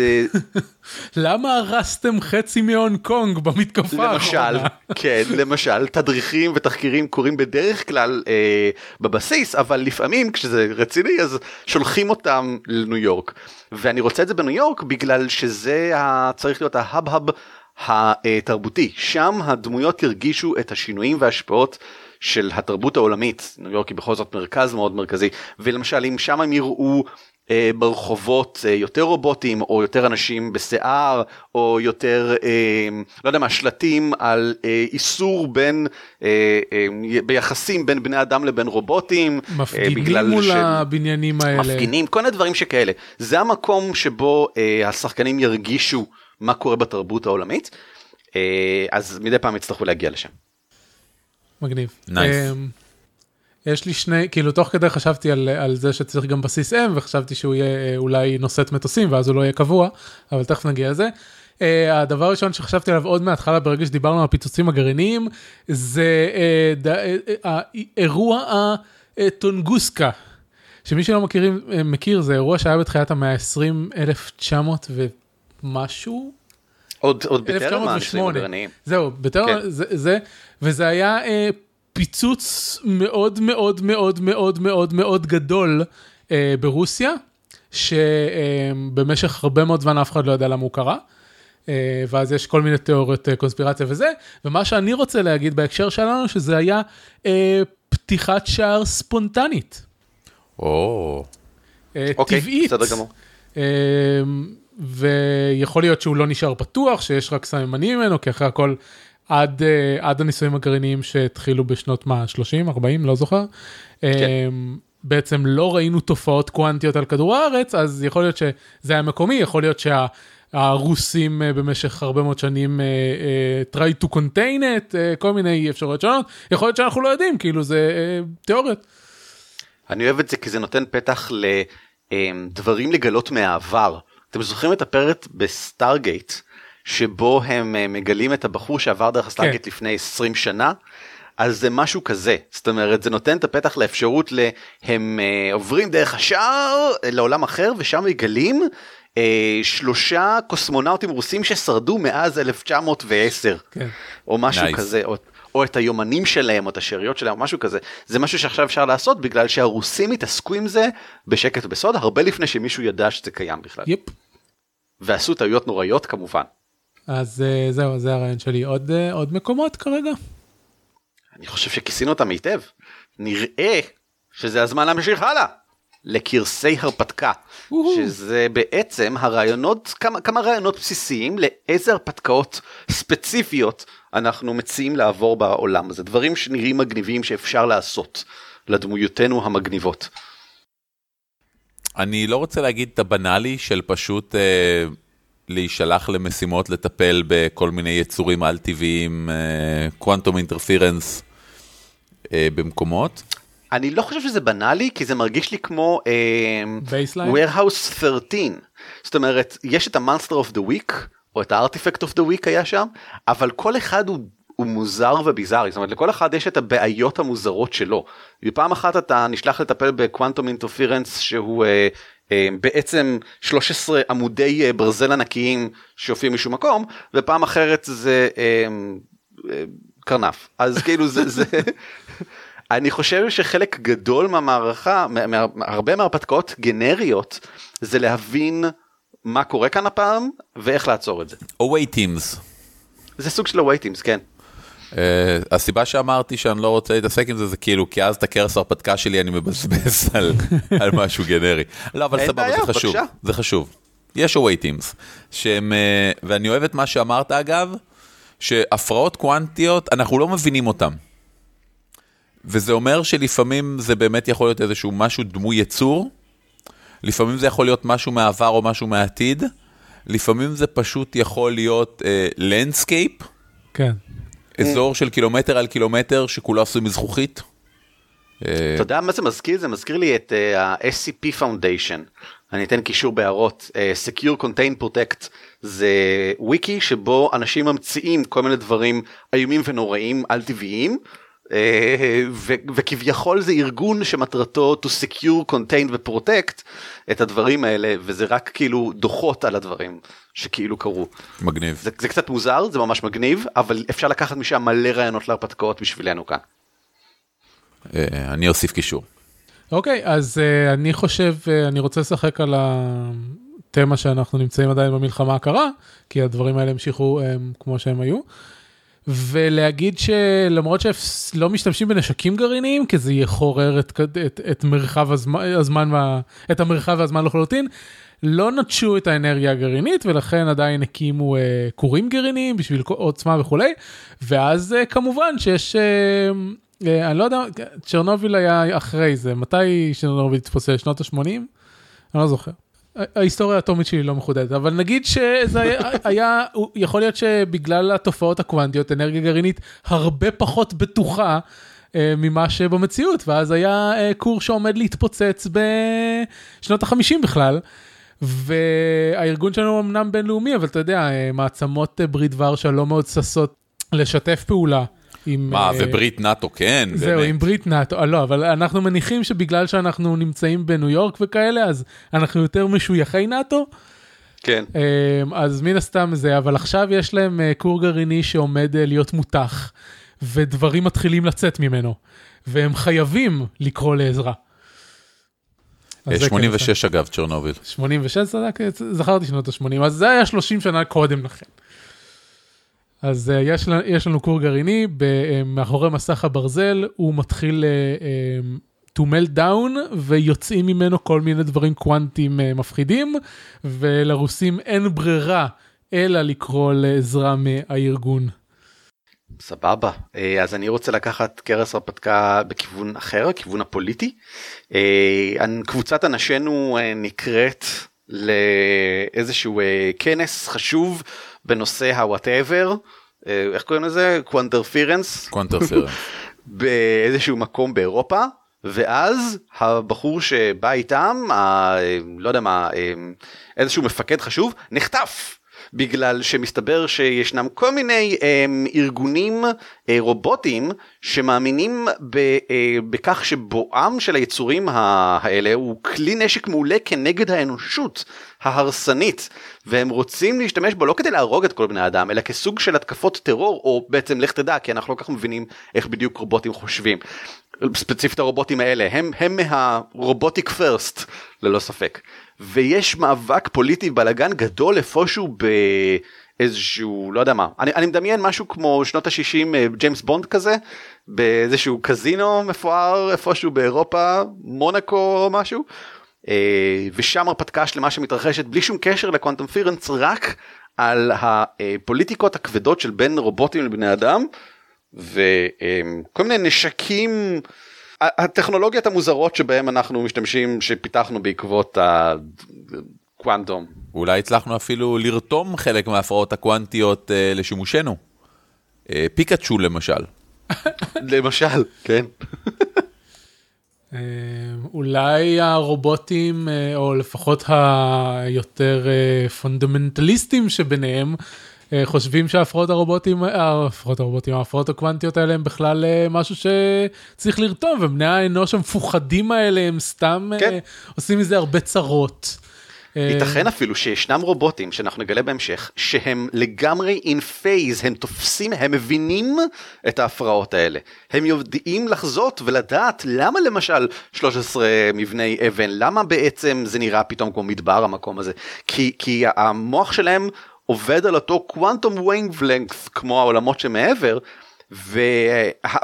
למה הרסתם חצי מהונג קונג במתקפה האחרונה? כן למשל תדריכים ותחקירים קורים בדרך כלל אה, בבסיס אבל לפעמים כשזה רציני אז שולחים אותם לניו יורק ואני רוצה את זה בניו יורק בגלל שזה צריך להיות ההאב-האב התרבותי שם הדמויות ירגישו את השינויים וההשפעות של התרבות העולמית, ניו יורק היא בכל זאת מרכז מאוד מרכזי, ולמשל אם שם הם יראו אה, ברחובות אה, יותר רובוטים או יותר אנשים בשיער או יותר אה, לא יודע מה שלטים על אה, איסור בין אה, אה, ביחסים בין בני אדם לבין רובוטים. אה, מפגינים אה, מול ש... הבניינים האלה. מפגינים כל מיני דברים שכאלה זה המקום שבו אה, השחקנים ירגישו מה קורה בתרבות העולמית אה, אז מדי פעם יצטרכו להגיע לשם. מגניב. נייס. Nice. אמ, יש לי שני, כאילו תוך כדי חשבתי על, על זה שצריך גם בסיס M וחשבתי שהוא יהיה אה, אולי נושאת מטוסים ואז הוא לא יהיה קבוע, אבל תכף נגיע לזה. Uh, הדבר הראשון שחשבתי עליו עוד מההתחלה ברגע שדיברנו על הפיצוצים הגרעיניים זה האירוע uh, הטונגוסקה. שמי שלא מכירים, מכיר זה אירוע שהיה בתחילת המאה ה-20 1900 ומשהו. עוד, עוד בטרם הניסויים הגרעיניים. זהו, בטרם כן. זה, זה, וזה היה uh, פיצוץ מאוד מאוד מאוד מאוד מאוד מאוד גדול אה, ברוסיה, שבמשך הרבה מאוד זמן אף אחד לא יודע למה הוא קרה. אה, ואז יש כל מיני תיאוריות אה, קונספירציה וזה, ומה שאני רוצה להגיד בהקשר שלנו, שזה היה אה, פתיחת שער ספונטנית. או. אה, אוקיי, טבעית. בסדר גמור. אה, ויכול להיות שהוא לא נשאר פתוח, שיש רק סממנים ממנו, כי אחרי הכל עד, uh, עד הניסויים הגרעיניים שהתחילו בשנות מה, 30, 40, לא זוכר. כן. Um, בעצם לא ראינו תופעות קוונטיות על כדור הארץ, אז יכול להיות שזה היה מקומי, יכול להיות שהרוסים uh, במשך הרבה מאוד שנים uh, uh, try to contain it, uh, כל מיני אפשרויות שונות, יכול להיות שאנחנו לא יודעים, כאילו זה uh, תיאוריות. אני אוהב את זה כי זה נותן פתח לדברים לגלות מהעבר. אתם זוכרים את הפרק ב Stargate? שבו הם אה, מגלים את הבחור שעבר דרך ה Stargate כן. לפני 20 שנה. אז זה משהו כזה זאת אומרת זה נותן את הפתח לאפשרות להם אה, עוברים דרך השער אה, לעולם אחר ושם מגלים אה, שלושה קוסמונאוטים רוסים ששרדו מאז 1910 כן. או משהו nice. כזה או, או את היומנים שלהם או את השאריות שלהם או משהו כזה זה משהו שעכשיו אפשר לעשות בגלל שהרוסים התעסקו עם זה בשקט ובסוד הרבה לפני שמישהו ידע שזה קיים בכלל. יפ. ועשו טעויות נוראיות כמובן. אז uh, זהו, זה הרעיון שלי. עוד, uh, עוד מקומות כרגע? אני חושב שכיסינו אותם היטב. נראה שזה הזמן להמשיך הלאה. לקרסי הרפתקה, שזה בעצם הרעיונות, כמה, כמה רעיונות בסיסיים לאיזה הרפתקאות ספציפיות אנחנו מציעים לעבור בעולם הזה, דברים שנראים מגניבים שאפשר לעשות לדמויותינו המגניבות. אני לא רוצה להגיד את הבנאלי של פשוט אה, להישלח למשימות לטפל בכל מיני יצורים על-טבעיים, קוונטום אינטרפירנס במקומות. אני לא חושב שזה בנאלי, כי זה מרגיש לי כמו uh, warehouse 13. זאת אומרת, יש את ה-monster of the week, או את ה-artifact of the week היה שם, אבל כל אחד הוא, הוא מוזר וביזארי, זאת אומרת, לכל אחד יש את הבעיות המוזרות שלו. ופעם אחת אתה נשלח לטפל בקוונטום אינטרפירנס שהוא uh, אה, בעצם 13 עמודי אה, ברזל ענקיים שהופיעים משום מקום ופעם אחרת זה אה, קרנף אז כאילו זה זה אני חושב שחלק גדול מהמערכה הרבה מהרפתקאות גנריות זה להבין מה קורה כאן הפעם ואיך לעצור את זה. away teams. זה סוג של teams כן. Uh, הסיבה שאמרתי שאני לא רוצה להתעסק עם זה זה כאילו כי אז את הכרס הרפתקה שלי אני מבזבז על, על משהו גנרי. לא אבל סבבה זה חשוב, זה חשוב. יש away שהם, uh, ואני אוהב את מה שאמרת אגב, שהפרעות קוונטיות אנחנו לא מבינים אותם. וזה אומר שלפעמים זה באמת יכול להיות איזשהו משהו דמוי יצור, לפעמים זה יכול להיות משהו מהעבר או משהו מהעתיד, לפעמים זה פשוט יכול להיות landscape. Uh, כן. אזור של קילומטר על קילומטר שכולו עשוי מזכוכית. אתה יודע מה זה מזכיר? זה מזכיר לי את ה-SCP Foundation. אני אתן קישור בהערות. Secure Contain Protect זה וויקי שבו אנשים ממציאים כל מיני דברים איומים ונוראים על טבעיים. וכביכול זה ארגון שמטרתו to secure, contain ו-protect את הדברים האלה וזה רק כאילו דוחות על הדברים שכאילו קרו. מגניב. זה, זה קצת מוזר זה ממש מגניב אבל אפשר לקחת משם מלא רעיונות להרפתקאות בשבילנו כאן. אה, אני אוסיף קישור. אוקיי אז uh, אני חושב uh, אני רוצה לשחק על התמה שאנחנו נמצאים עדיין במלחמה הקרה כי הדברים האלה המשיכו um, כמו שהם היו. ולהגיד שלמרות שלא משתמשים בנשקים גרעיניים, כי זה יחורר את, את, את מרחב הזמן, הזמן, את המרחב והזמן לחלוטין, לא נטשו את האנרגיה הגרעינית ולכן עדיין הקימו אה, כורים גרעיניים בשביל עוצמה וכולי, ואז אה, כמובן שיש, אה, אה, אני לא יודע, צ'רנוביל היה אחרי זה, מתי צ'רנוביל התפוסס? שנות ה-80? אני לא זוכר. ההיסטוריה האטומית שלי לא מחודדת, אבל נגיד שזה היה, יכול להיות שבגלל התופעות הקוונטיות, אנרגיה גרעינית הרבה פחות בטוחה אה, ממה שבמציאות, ואז היה אה, כור שעומד להתפוצץ בשנות החמישים בכלל. והארגון שלנו אמנם בינלאומי, אבל אתה יודע, אה, מעצמות ברית ורשה לא מאוד ששות לשתף פעולה עם... מה, uh, וברית נאטו כן, זהו, באמת. עם ברית נאטו, אה, לא, אבל אנחנו מניחים שבגלל שאנחנו נמצאים בניו יורק וכאלה, אז אנחנו יותר משויכי נאטו. כן. Uh, אז מן הסתם זה, אבל עכשיו יש להם uh, כור גרעיני שעומד uh, להיות מותח, ודברים מתחילים לצאת ממנו, והם חייבים לקרוא לעזרה. 86 כן, אגב, צ'רנוביל. 86 זכרתי שנות ה-80, אז זה היה 30 שנה קודם לכן. אז uh, יש, יש לנו כור גרעיני, uh, מאחורי מסך הברזל הוא מתחיל uh, to melt down ויוצאים ממנו כל מיני דברים קוונטיים מפחידים, ולרוסים אין ברירה אלא לקרוא לעזרה מהארגון. סבבה, אז אני רוצה לקחת קרס הרפתקה בכיוון אחר, כיוון הפוליטי. קבוצת אנשינו נקראת לאיזשהו כנס חשוב בנושא ה-whatever, אה, איך קוראים לזה? quanterference? quanterference. באיזשהו מקום באירופה, ואז הבחור שבא איתם, ה, לא יודע מה, אה, איזשהו מפקד חשוב, נחטף. בגלל שמסתבר שישנם כל מיני אה, ארגונים אה, רובוטיים שמאמינים ב, אה, בכך שבואם של היצורים האלה הוא כלי נשק מעולה כנגד האנושות ההרסנית והם רוצים להשתמש בו לא כדי להרוג את כל בני אדם אלא כסוג של התקפות טרור או בעצם לך תדע כי אנחנו לא כך מבינים איך בדיוק רובוטים חושבים. ספציפית הרובוטים האלה הם הם מהרובוטיק פרסט ללא ספק. ויש מאבק פוליטי בלאגן גדול איפשהו באיזשהו לא יודע מה. אני, אני מדמיין משהו כמו שנות ה-60 אה, ג'יימס בונד כזה באיזשהו קזינו מפואר איפשהו באירופה מונקו או משהו אה, ושם הרפתקה שלמה שמתרחשת בלי שום קשר לקוונטום פירנס רק על הפוליטיקות הכבדות של בין רובוטים לבני אדם וכל מיני נשקים הטכנולוגיות המוזרות שבהם אנחנו משתמשים שפיתחנו בעקבות הקוונטום. אולי הצלחנו אפילו לרתום חלק מההפרעות הקוונטיות uh, לשימושנו. Uh, פיקאצ'ו למשל. למשל, כן. אה, אולי הרובוטים, או לפחות היותר פונדמנטליסטים שביניהם, אה, חושבים שההפרעות הרובוטים, אה, ההפרעות הרובוטים, ההפרעות הקוונטיות האלה הם בכלל אה, משהו שצריך לרתום, ובני האנוש המפוחדים האלה הם סתם כן. עושים מזה הרבה צרות. ייתכן אפילו שישנם רובוטים שאנחנו נגלה בהמשך שהם לגמרי in phase הם תופסים הם מבינים את ההפרעות האלה הם יודעים לחזות ולדעת למה למשל 13 מבני אבן למה בעצם זה נראה פתאום כמו מדבר המקום הזה כי כי המוח שלהם עובד על אותו quantum wavelength כמו העולמות שמעבר. ו...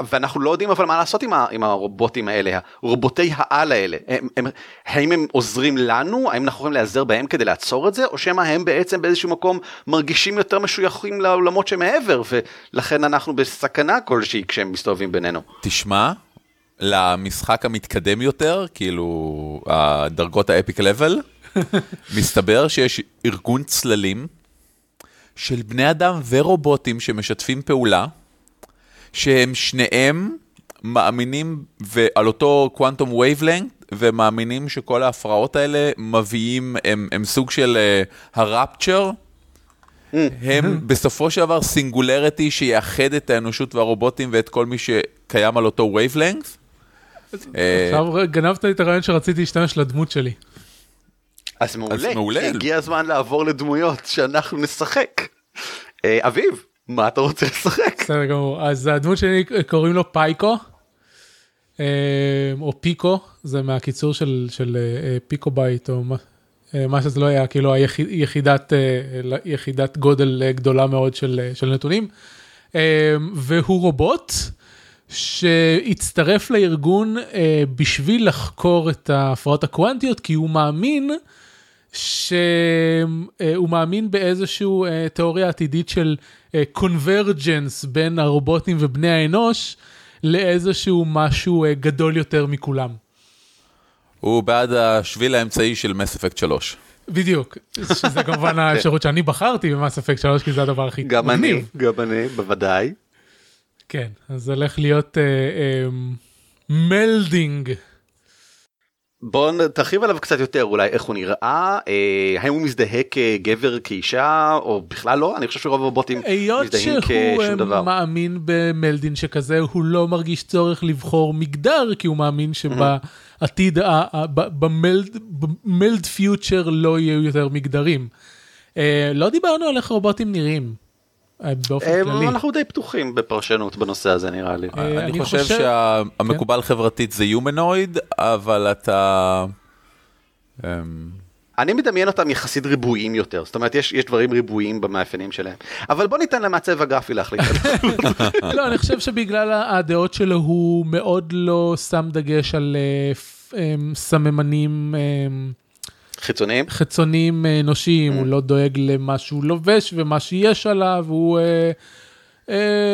ואנחנו לא יודעים אבל מה לעשות עם, ה... עם הרובוטים האלה, רובוטי העל האלה, הם, הם, האם הם עוזרים לנו, האם אנחנו יכולים להיעזר בהם כדי לעצור את זה, או שמא הם בעצם באיזשהו מקום מרגישים יותר משויכים לעולמות שמעבר, ולכן אנחנו בסכנה כלשהי כשהם מסתובבים בינינו. תשמע, למשחק המתקדם יותר, כאילו הדרגות ה epic level, מסתבר שיש ארגון צללים של בני אדם ורובוטים שמשתפים פעולה, שהם שניהם מאמינים על אותו quantum wavelength, ומאמינים שכל ההפרעות האלה מביאים, הם, הם סוג של uh, ה rapture, הם בסופו של דבר singularity שיאחד את האנושות והרובוטים ואת כל מי שקיים על אותו wavelength. עכשיו גנבת לי את הרעיון שרציתי להשתמש לדמות שלי. אז מעולה, אז מעולה. הגיע הזמן לעבור לדמויות שאנחנו נשחק. אה, אביב, מה אתה רוצה לשחק? בסדר גמור, אז הדמות שלי קוראים לו פייקו, אה, או פיקו, זה מהקיצור של, של אה, pico byte, או מה, מה שזה לא היה, כאילו היחידת יחידת גודל גדולה מאוד של, של נתונים. והוא רובוט שהצטרף לארגון בשביל לחקור את ההפרעות הקוונטיות, כי הוא מאמין שהוא מאמין באיזושהי תיאוריה עתידית של קונברג'נס בין הרובוטים ובני האנוש לאיזשהו משהו גדול יותר מכולם. הוא בעד השביל האמצעי של מס אפקט 3. בדיוק, שזה כמובן האפשרות שאני בחרתי במס אפקט 3 כי זה הדבר הכי גם אני, גם אני, בוודאי. כן, אז זה הולך להיות מלדינג. Uh, uh, בוא תרחיב עליו קצת יותר אולי איך הוא נראה אה, האם הוא מזדהה כגבר כאישה או בכלל לא אני חושב שרוב הבוטים מזדהים כשום דבר. היות שהוא מאמין במלדין שכזה הוא לא מרגיש צורך לבחור מגדר כי הוא מאמין שבעתיד במלד פיוטר לא יהיו יותר מגדרים. אה, לא דיברנו על איך רובוטים נראים. באופן אה, כללי. אנחנו די פתוחים בפרשנות בנושא הזה נראה לי. אני חושב שהמקובל חברתית זה יומנויד, אבל אתה... אני מדמיין אותם יחסית ריבועיים יותר, זאת אומרת יש, יש דברים ריבועיים במאפיינים שלהם. אבל בוא ניתן למעצב הגרפי להחליט. לא, אני חושב שבגלל הדעות שלו הוא מאוד לא שם דגש על סממנים. חיצוניים? חיצוניים אנושיים, הוא לא דואג למה שהוא לובש ומה שיש עליו, הוא...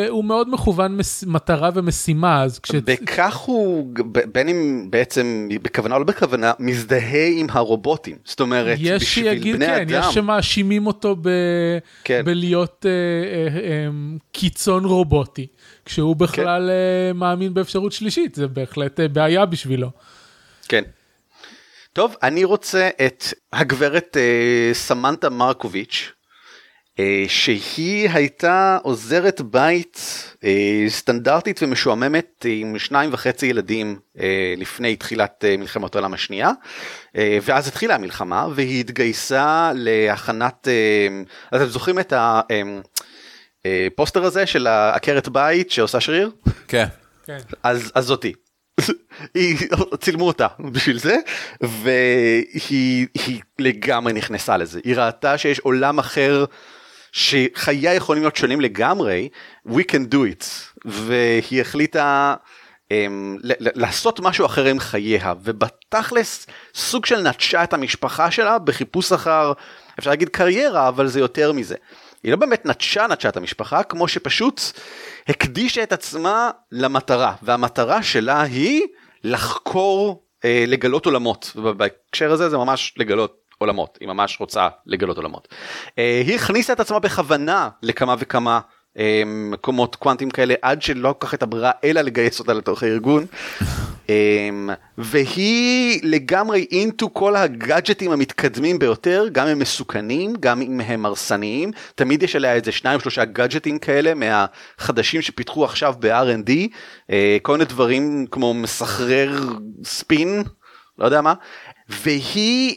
הוא מאוד מכוון מטרה ומשימה אז כש... בכך הוא בין אם בעצם בכוונה או לא בכוונה מזדהה עם הרובוטים זאת אומרת יש בשביל שיגיד, בני כן, אדם. יש שמאשימים אותו ב... כן. בלהיות אה, אה, אה, קיצון רובוטי כשהוא בכלל אה, מאמין באפשרות שלישית זה בהחלט אה, בעיה בשבילו. כן. טוב אני רוצה את הגברת אה, סמנטה מרקוביץ' אה, שהיא הייתה עוזרת בית אה, סטנדרטית ומשועממת עם שניים וחצי ילדים אה, לפני תחילת אה, מלחמת העולם השנייה אה, ואז התחילה המלחמה והיא התגייסה להכנת אה, אתם זוכרים את הפוסטר הזה של העקרת בית שעושה שריר? כן. כן. אז, אז זאתי. היא צילמו אותה בשביל זה והיא היא לגמרי נכנסה לזה. היא ראתה שיש עולם אחר שחייה יכולים להיות שונים לגמרי we can do it. והיא החליטה um, לעשות משהו אחר עם חייה. ובתכלס סוג של נטשה את המשפחה שלה בחיפוש אחר אפשר להגיד קריירה אבל זה יותר מזה. היא לא באמת נטשה נטשה את המשפחה כמו שפשוט הקדישה את עצמה למטרה. והמטרה שלה היא לחקור אה, לגלות עולמות. ובהקשר הזה זה ממש לגלות עולמות. היא ממש רוצה לגלות עולמות. אה, היא הכניסה את עצמה בכוונה לכמה וכמה מקומות קוונטים כאלה עד שלא כל כך את הברירה אלא לגייס אותה לתוך הארגון. Um, והיא לגמרי אינטו כל הגאדג'טים המתקדמים ביותר, גם הם מסוכנים, גם אם הם הרסניים, תמיד יש עליה איזה שניים שלושה גאדג'טים כאלה מהחדשים שפיתחו עכשיו ב-R&D, uh, כל מיני דברים כמו מסחרר ספין, לא יודע מה, והיא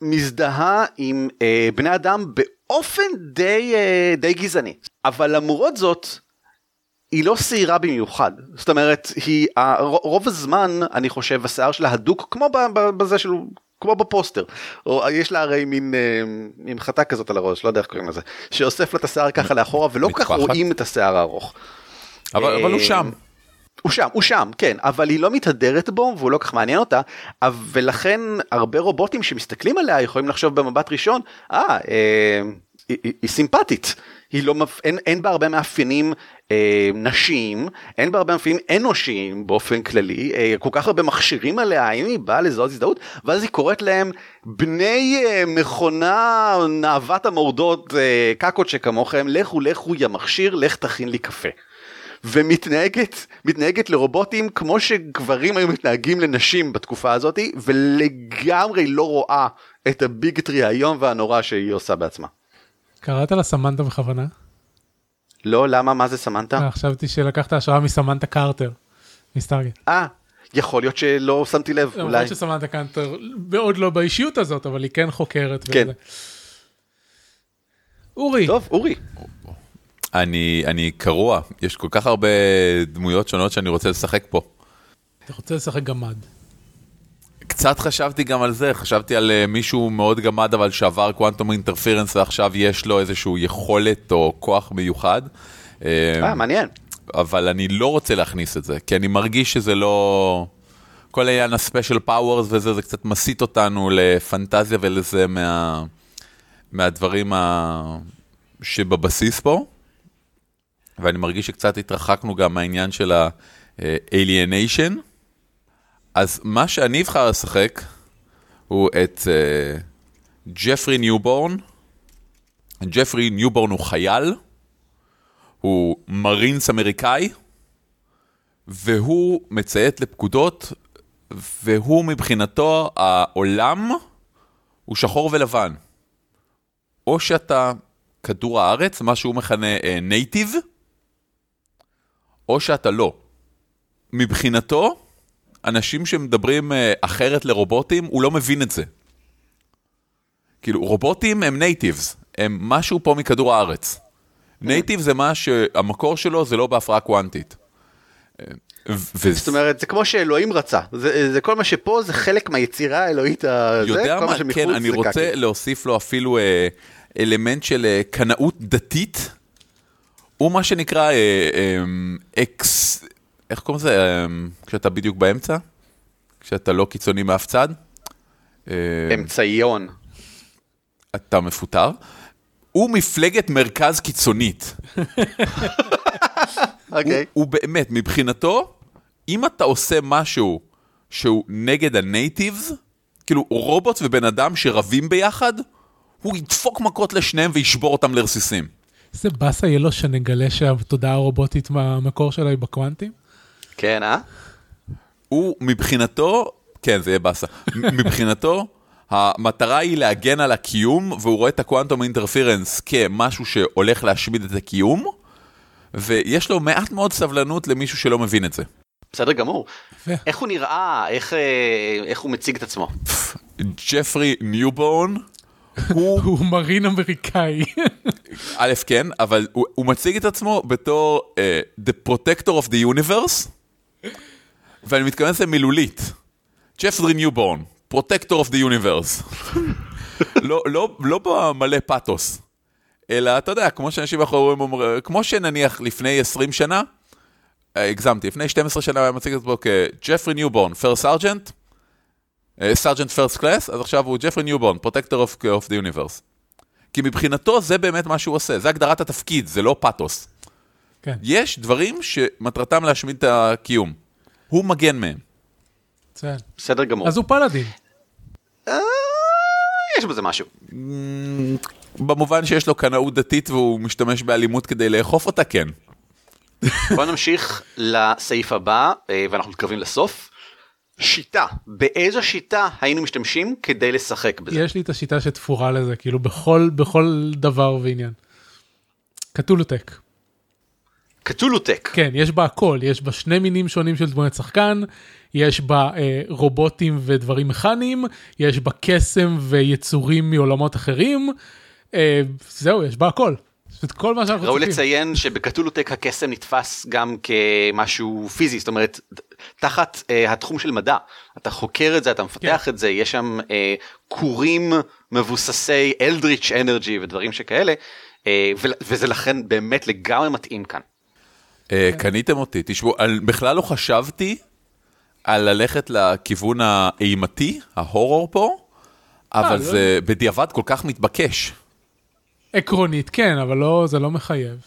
מזדהה עם uh, בני אדם באופן די, uh, די גזעני, אבל למרות זאת, היא לא שעירה במיוחד זאת אומרת היא רוב הזמן אני חושב השיער שלה הדוק כמו בזה של כמו בפוסטר או יש לה הרי מין עם חטא כזאת על הראש לא יודע איך קוראים לזה שאוסף לה את השיער ככה לאחורה ולא כל כך רואים את השיער הארוך. אבל, אבל הוא שם. הוא שם הוא שם כן אבל היא לא מתהדרת בו והוא לא כך מעניין אותה ולכן הרבה רובוטים שמסתכלים עליה יכולים לחשוב במבט ראשון אה, אה היא, היא, היא סימפטית היא לא אין, אין בה הרבה מאפיינים אה, נשים אין בה הרבה מאפיינים אנושיים באופן כללי אה, כל כך הרבה מכשירים עליה האם היא באה לזהות הזדהות ואז היא קוראת להם בני אה, מכונה נאוות המורדות אה, קקות שכמוכם לכו לכו יא מכשיר לך תכין לי קפה. ומתנהגת מתנהגת לרובוטים כמו שגברים היו מתנהגים לנשים בתקופה הזאתי ולגמרי לא רואה את הביגטרי האיום והנורא שהיא עושה בעצמה. קראת לה סמנטה בכוונה? לא, למה? מה זה סמנטה? אה, חשבתי שלקחת השראה מסמנטה קרטר, מסטארגט. אה, יכול להיות שלא שמתי לב, אולי. למרות שסמנטה קרטר מאוד לא באישיות הזאת, אבל היא כן חוקרת. כן. אורי. טוב, אורי. אני, אני קרוע, יש כל כך הרבה דמויות שונות שאני רוצה לשחק פה. אתה רוצה לשחק גמד. קצת חשבתי גם על זה, חשבתי על uh, מישהו מאוד גמד אבל שעבר quantum interference ועכשיו יש לו איזושהי יכולת או כוח מיוחד. אה, מעניין. אבל אני לא רוצה להכניס את זה, כי אני מרגיש שזה לא... כל העניין ה special powers וזה, זה קצת מסיט אותנו לפנטזיה ולזה מה... מהדברים ה... שבבסיס פה. ואני מרגיש שקצת התרחקנו גם מהעניין של ה-alienation. אז מה שאני אבחר לשחק הוא את uh, ג'פרי ניובורן. ג'פרי ניובורן הוא חייל, הוא מרינס אמריקאי, והוא מציית לפקודות, והוא מבחינתו, העולם הוא שחור ולבן. או שאתה כדור הארץ, מה שהוא מכנה native, uh, או שאתה לא. מבחינתו, אנשים שמדברים uh, אחרת לרובוטים, הוא לא מבין את זה. כאילו, רובוטים הם natives, הם משהו פה מכדור הארץ. native זה מה שהמקור שלו זה לא בהפרעה קוונטית. ו... זאת אומרת זה כמו שאלוהים רצה זה, זה כל מה שפה זה חלק מהיצירה האלוהית הזה, יודע מה, מה כן אני רוצה. להוסיף לו אפילו אה, אלמנט של אה, קנאות דתית. הוא מה שנקרא אה, אה, אקס איך קוראים לזה אה, כשאתה בדיוק באמצע כשאתה לא קיצוני מאף צד. אמצעיון. אתה מפוטר. הוא מפלגת מרכז קיצונית. אוקיי. הוא, הוא באמת, מבחינתו, אם אתה עושה משהו שהוא נגד הנייטיבס, כאילו רובוט ובן אדם שרבים ביחד, הוא ידפוק מכות לשניהם וישבור אותם לרסיסים. איזה באסה יהיה לו שנגלה שהתודעה הרובוטית מהמקור שלה היא בקוונטים? כן, אה? הוא מבחינתו, כן, זה יהיה באסה. מבחינתו, המטרה היא להגן על הקיום, והוא רואה את הקוונטום אינטרפירנס כמשהו שהולך להשמיד את הקיום, ויש לו מעט מאוד סבלנות למישהו שלא מבין את זה. בסדר גמור. איך הוא נראה? איך, אה, איך הוא מציג את עצמו? ג'פרי ניובורן. הוא... הוא מרין אמריקאי. א', כן, אבל הוא, הוא מציג את עצמו בתור uh, The Protector of the Universe, ואני מתכוון לזה מילולית. ג'פרי ניובורן, Protector of the Universe. לא, לא, לא במלא פאתוס, אלא אתה יודע, כמו שאנשים אחרים אומרים, כמו שנניח לפני 20 שנה, הגזמתי, לפני 12 שנה היה מציג את עצמו כג'פרי ניובורן, פר sergeant, sergeant first class, אז עכשיו הוא ג'פרי ניובורן, protector of the universe. כי מבחינתו זה באמת מה שהוא עושה, זה הגדרת התפקיד, זה לא פאתוס. כן. יש דברים שמטרתם להשמיד את הקיום. הוא מגן מהם. בסדר גמור. אז הוא פלאדין. אה, יש בזה משהו. במובן שיש לו קנאות דתית והוא משתמש באלימות כדי לאכוף אותה, כן. בוא נמשיך לסעיף הבא, אה, ואנחנו מתקרבים לסוף. שיטה, באיזו שיטה היינו משתמשים כדי לשחק בזה? יש לי את השיטה שתפורה לזה, כאילו בכל, בכל דבר ועניין. קטולוטק. קטולוטק. כן, יש בה הכל, יש בה שני מינים שונים של דמויות שחקן, יש בה אה, רובוטים ודברים מכניים, יש בה קסם ויצורים מעולמות אחרים, אה, זהו, יש בה הכל. את כל מה שאנחנו צריכים. ראוי לציין שבקטולוטק הקסם נתפס גם כמשהו פיזי, זאת אומרת, תחת אה, התחום של מדע, אתה חוקר את זה, אתה מפתח כן. את זה, יש שם אה, כורים מבוססי אלדריץ' אנרגי ודברים שכאלה, אה, וזה לכן באמת לגמרי מתאים כאן. אה, קניתם אותי, תשמעו, בכלל לא חשבתי על ללכת לכיוון האימתי, ההורור פה, אבל אה, זה לא... בדיעבד כל כך מתבקש. עקרונית, כן, אבל לא, זה לא מחייב.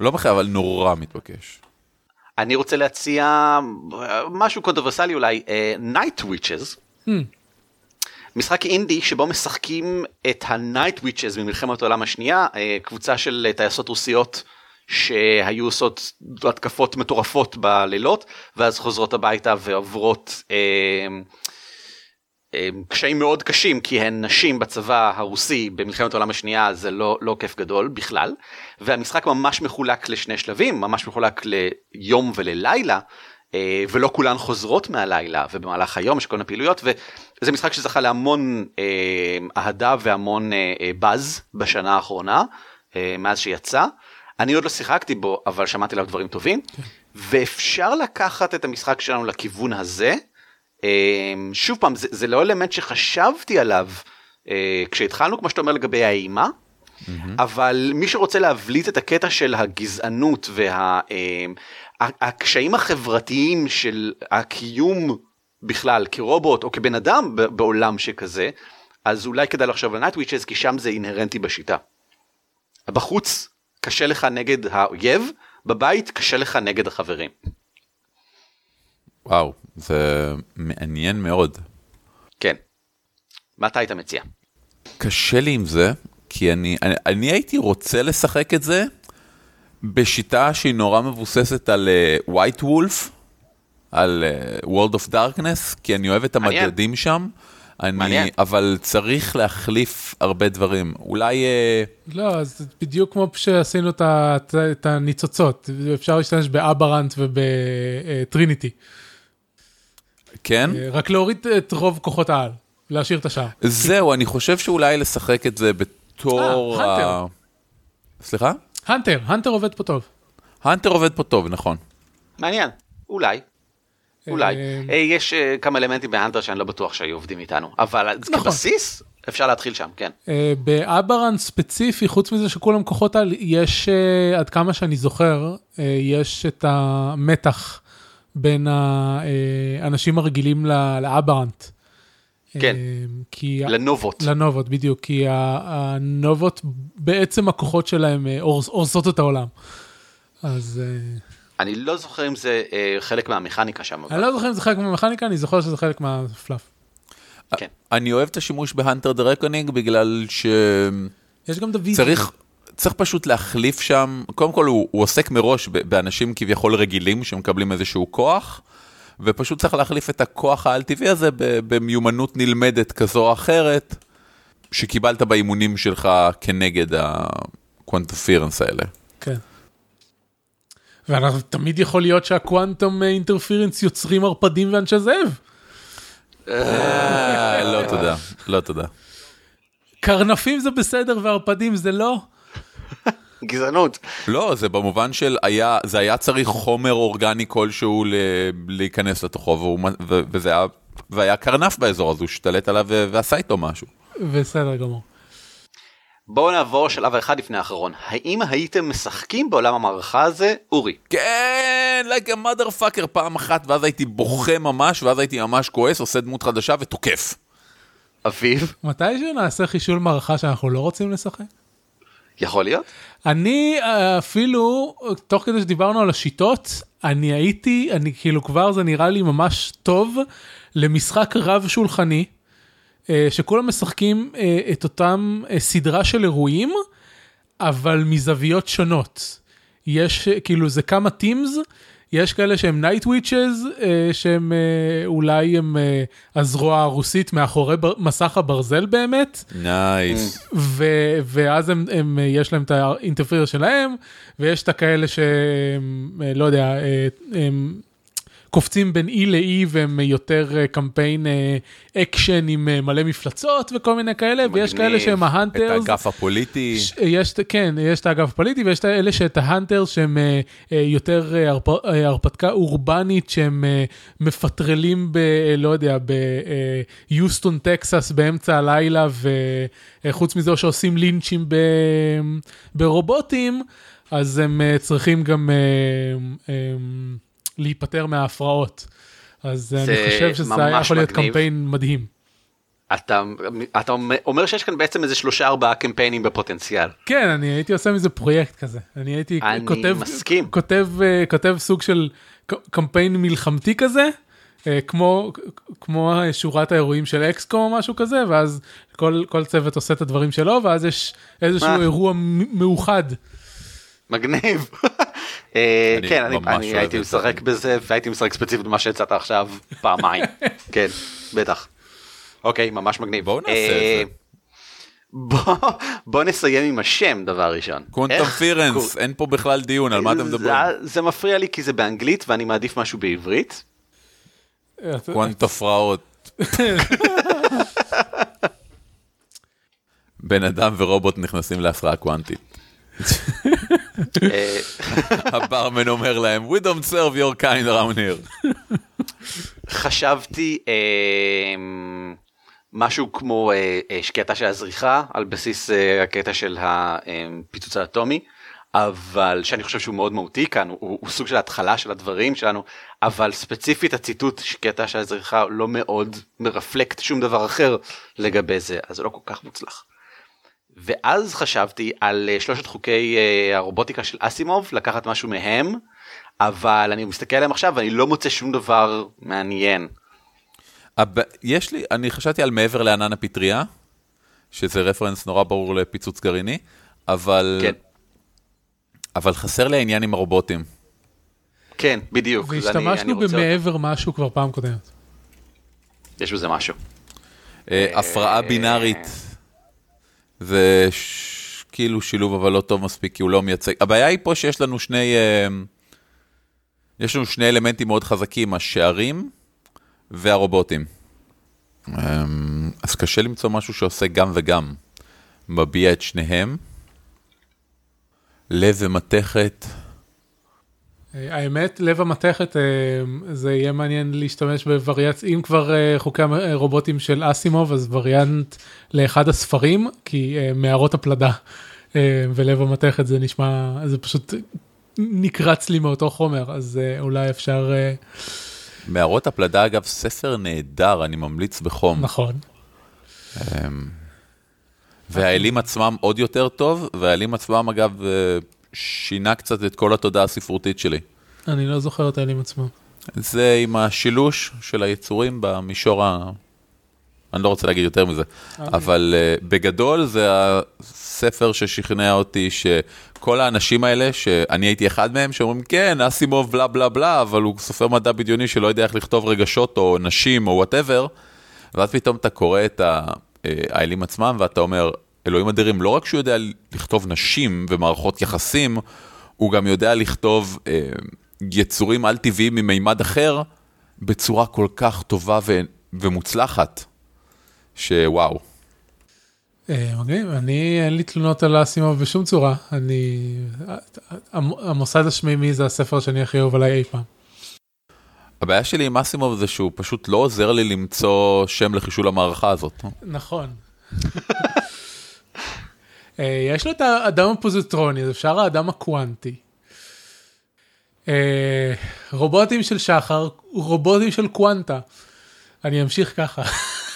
לא מחייב, אבל נורא מתבקש. אני רוצה להציע משהו controversial־י אולי, uh, Night Witches. Hmm. משחק אינדי שבו משחקים את ה-Night Witches ממלחמת העולם השנייה, uh, קבוצה של טייסות רוסיות שהיו עושות התקפות מטורפות בלילות, ואז חוזרות הביתה ועוברות אה, קשיים מאוד קשים, כי הן נשים בצבא הרוסי במלחמת העולם השנייה, זה לא, לא כיף גדול בכלל, והמשחק ממש מחולק לשני שלבים, ממש מחולק ליום וללילה. אה, ולא כולן חוזרות מהלילה ובמהלך היום יש כל מיני פעילויות וזה משחק שזכה להמון אה, אהדה והמון אה, באז בשנה האחרונה מאז שיצא אני עוד לא שיחקתי בו, אבל שמעתי עליו דברים טובים, כן. ואפשר לקחת את המשחק שלנו לכיוון הזה. אמ, שוב פעם, זה, זה לא אלמנט שחשבתי עליו אה, כשהתחלנו, כמו שאתה אומר לגבי האימה, אבל מי שרוצה להבליט את הקטע של הגזענות והקשיים החברתיים של הקיום בכלל כרובוט או כבן אדם בעולם שכזה, אז אולי כדאי לחשוב על Witches כי שם זה אינהרנטי בשיטה. בחוץ קשה לך נגד האויב, בבית קשה לך נגד החברים. וואו, זה מעניין מאוד. כן. מה אתה היית מציע? קשה לי עם זה, כי אני, אני, אני הייתי רוצה לשחק את זה בשיטה שהיא נורא מבוססת על uh, White Wolf, על uh, World of Darkness, כי אני אוהב את המדדים מעניין. שם. אני, מעניין. אבל צריך להחליף הרבה דברים. אולי... Uh... לא, זה בדיוק כמו שעשינו את הניצוצות. אפשר להשתמש ב-Aberrant וב-Trinity. כן? רק להוריד את רוב כוחות העל, להשאיר את השאר. זהו, אני חושב שאולי לשחק את זה בתור... אה, Hunter. סליחה? Hunter, Hunter עובד פה טוב. Hunter עובד פה טוב, נכון. מעניין, אולי. אולי. אה, יש אה, כמה אלמנטים ב-Hunter שאני לא בטוח שהיו עובדים איתנו, אבל נכון. כבסיס אפשר להתחיל שם, כן. אה, באברן ספציפי, חוץ מזה שכולם כוחות על, יש, עד כמה שאני זוכר, יש את המתח בין האנשים הרגילים לאברנט. כן, כי לנובות. לנובות, בדיוק, כי הנובות, בעצם הכוחות שלהם הורסות את העולם. אז... אני לא זוכר אם זה אה, חלק מהמכניקה שם. אני לא זוכר אם זה חלק מהמכניקה, אני זוכר שזה חלק מהפלאף. כן. אני אוהב את השימוש ב-Hunter: The Reckoning בגלל ש... יש גם דוד. צריך, צריך פשוט להחליף שם, קודם כל הוא, הוא עוסק מראש באנשים כביכול רגילים שמקבלים איזשהו כוח, ופשוט צריך להחליף את הכוח העל-טבעי הזה במיומנות נלמדת כזו או אחרת, שקיבלת באימונים שלך כנגד ה-quantumference האלה. כן. ואנחנו תמיד יכול להיות שה-quantum interference יוצרים ערפדים ואנשי זאב. אה, לא תודה, לא תודה. קרנפים זה בסדר וערפדים זה לא. גזענות. לא, זה במובן של היה, זה היה צריך חומר אורגני כלשהו להיכנס לתוכו, וזה היה, והיה קרנף באזור, אז הוא השתלט עליו ועשה איתו משהו. בסדר גמור. בואו נעבור שלב אחד לפני האחרון. האם הייתם משחקים בעולם המערכה הזה, אורי? כן, like a motherfucker פעם אחת, ואז הייתי בוכה ממש, ואז הייתי ממש כועס, עושה דמות חדשה ותוקף. אביב? מתישהו נעשה חישול מערכה שאנחנו לא רוצים לשחק? יכול להיות. אני אפילו, תוך כדי שדיברנו על השיטות, אני הייתי, אני כאילו כבר זה נראה לי ממש טוב למשחק רב שולחני. אה, שכולם משחקים אה, את אותם אה, סדרה של אירועים, אבל מזוויות שונות. יש, כאילו, זה כמה teams, יש כאלה שהם Night Witches, שהם אולי הם הזרוע הרוסית מאחורי בר, מסך הברזל באמת. nice. Nice. ואז הם, הם, יש להם את ה-interferer שלהם, ויש את הכאלה שהם, לא יודע, הם קופצים בין אי לאי והם יותר אה, קמפיין אה, אקשן עם אה, מלא מפלצות וכל מיני כאלה, מגניב. ויש כאלה שהם ה-hunters. את האגף הפוליטי. ש, יש, כן, יש את האגף הפוליטי ויש את אלה שאת ה-hunters שהם יותר הרפ, הרפתקה אורבנית, שהם מפטרלים ב... לא יודע, ביוסטון, טקסס באמצע הלילה, וחוץ מזה שעושים לינצ'ים ב, ברובוטים, אז הם צריכים גם... להיפטר מההפרעות. אז אני חושב שזה היה יכול להיות קמפיין מדהים. אתה, אתה אומר שיש כאן בעצם איזה שלושה ארבעה קמפיינים בפוטנציאל. כן, אני הייתי עושה מזה פרויקט כזה. אני הייתי אני כותב, מסכים. כותב, אה, כותב סוג של קמפיין מלחמתי כזה, אה, כמו, כמו שורת האירועים של אקסקום או משהו כזה, ואז כל, כל צוות עושה את הדברים שלו, ואז יש איזשהו מה? אירוע מאוחד. מגניב. אה, כן, אני הייתי משחק בזה, והייתי משחק ספציפית במה שהצעת עכשיו פעמיים. כן, בטח. אוקיי, ממש מגניב. בואו נעשה את אה, זה. בוא, נסיים עם השם דבר ראשון. quantumference, אין פה בכלל דיון, על מה אתם מדברים? זה מפריע לי כי זה באנגלית ואני מעדיף משהו בעברית. קוונטופראות. בן אדם ורובוט נכנסים להפרעה קוונטית. הברמן אומר להם, We don't serve your kind around here. חשבתי, אמ, משהו כמו אה, אה, קטע של הזריחה על בסיס אה, הקטע של הפיצוץ האטומי. אבל שאני חושב שהוא מאוד מהותי כאן הוא, הוא סוג של התחלה של הדברים שלנו אבל ספציפית הציטוט שקטע של הזריחה לא מאוד מרפלקט שום דבר אחר לגבי זה אז זה לא כל כך מוצלח. ואז חשבתי על אה, שלושת חוקי אה, הרובוטיקה של אסימוב לקחת משהו מהם אבל אני מסתכל עליהם עכשיו ואני לא מוצא שום דבר מעניין. אב, יש לי אני חשבתי על מעבר לענן הפטריה שזה רפרנס נורא ברור לפיצוץ גרעיני אבל כן. אבל חסר לי העניין עם הרובוטים. כן בדיוק. והשתמשנו במעבר משהו כבר פעם קודמת. יש בזה משהו. אה, הפרעה בינארית זה ש- כאילו שילוב אבל לא טוב מספיק כי הוא לא מייצג. הבעיה היא פה שיש לנו שני אה, יש לנו שני אלמנטים מאוד חזקים השערים והרובוטים. אה, אז קשה למצוא משהו שעושה גם וגם. מביע את שניהם. לב ומתכת. אה, האמת, לב המתכת, אה, זה יהיה מעניין להשתמש בווריאציה, אם כבר אה, חוקי הרובוטים של אסימוב, אז וריאנט לאחד הספרים, כי מערות הפלדה ולב המתכת זה נשמע, זה פשוט נקרץ לי מאותו חומר, אז אולי אפשר, מערות הפלדה אגב ספר נהדר אני ממליץ בחום. נכון. והאלים עצמם עוד יותר טוב, והאלים עצמם אגב שינה קצת את כל התודעה הספרותית שלי. אני לא זוכר את האלים עצמם. זה עם השילוש של היצורים במישור ה... אני לא רוצה להגיד יותר מזה, אבל uh, בגדול זה הספר ששכנע אותי שכל האנשים האלה, שאני הייתי אחד מהם, שאומרים כן, אסימוב בלה בלה בלה, אבל הוא סופר מדע בדיוני שלא יודע איך לכתוב רגשות או נשים או whatever, ואז פתאום אתה קורא את אה, האלים עצמם ואתה אומר, אלוהים אדירים, לא רק שהוא יודע לכתוב נשים ומערכות יחסים, הוא גם יודע לכתוב אה, יצורים על-טבעיים ממימד אחר בצורה כל כך טובה ו- ומוצלחת, שוואו. אה, מגניב, אני אין לי תלונות על אסימוב בשום צורה, אני, המ- המוסד השמימי זה הספר שאני הכי אוהב עליי אי פעם. הבעיה שלי עם אסימוב זה שהוא פשוט לא עוזר לי למצוא שם לחישול המערכה הזאת. נכון. אה, יש לו את האדם הפוזיטרוני, אז אפשר האדם הקוונטי. אה, רובוטים של שחר, רובוטים של קוונטה. אני אמשיך ככה.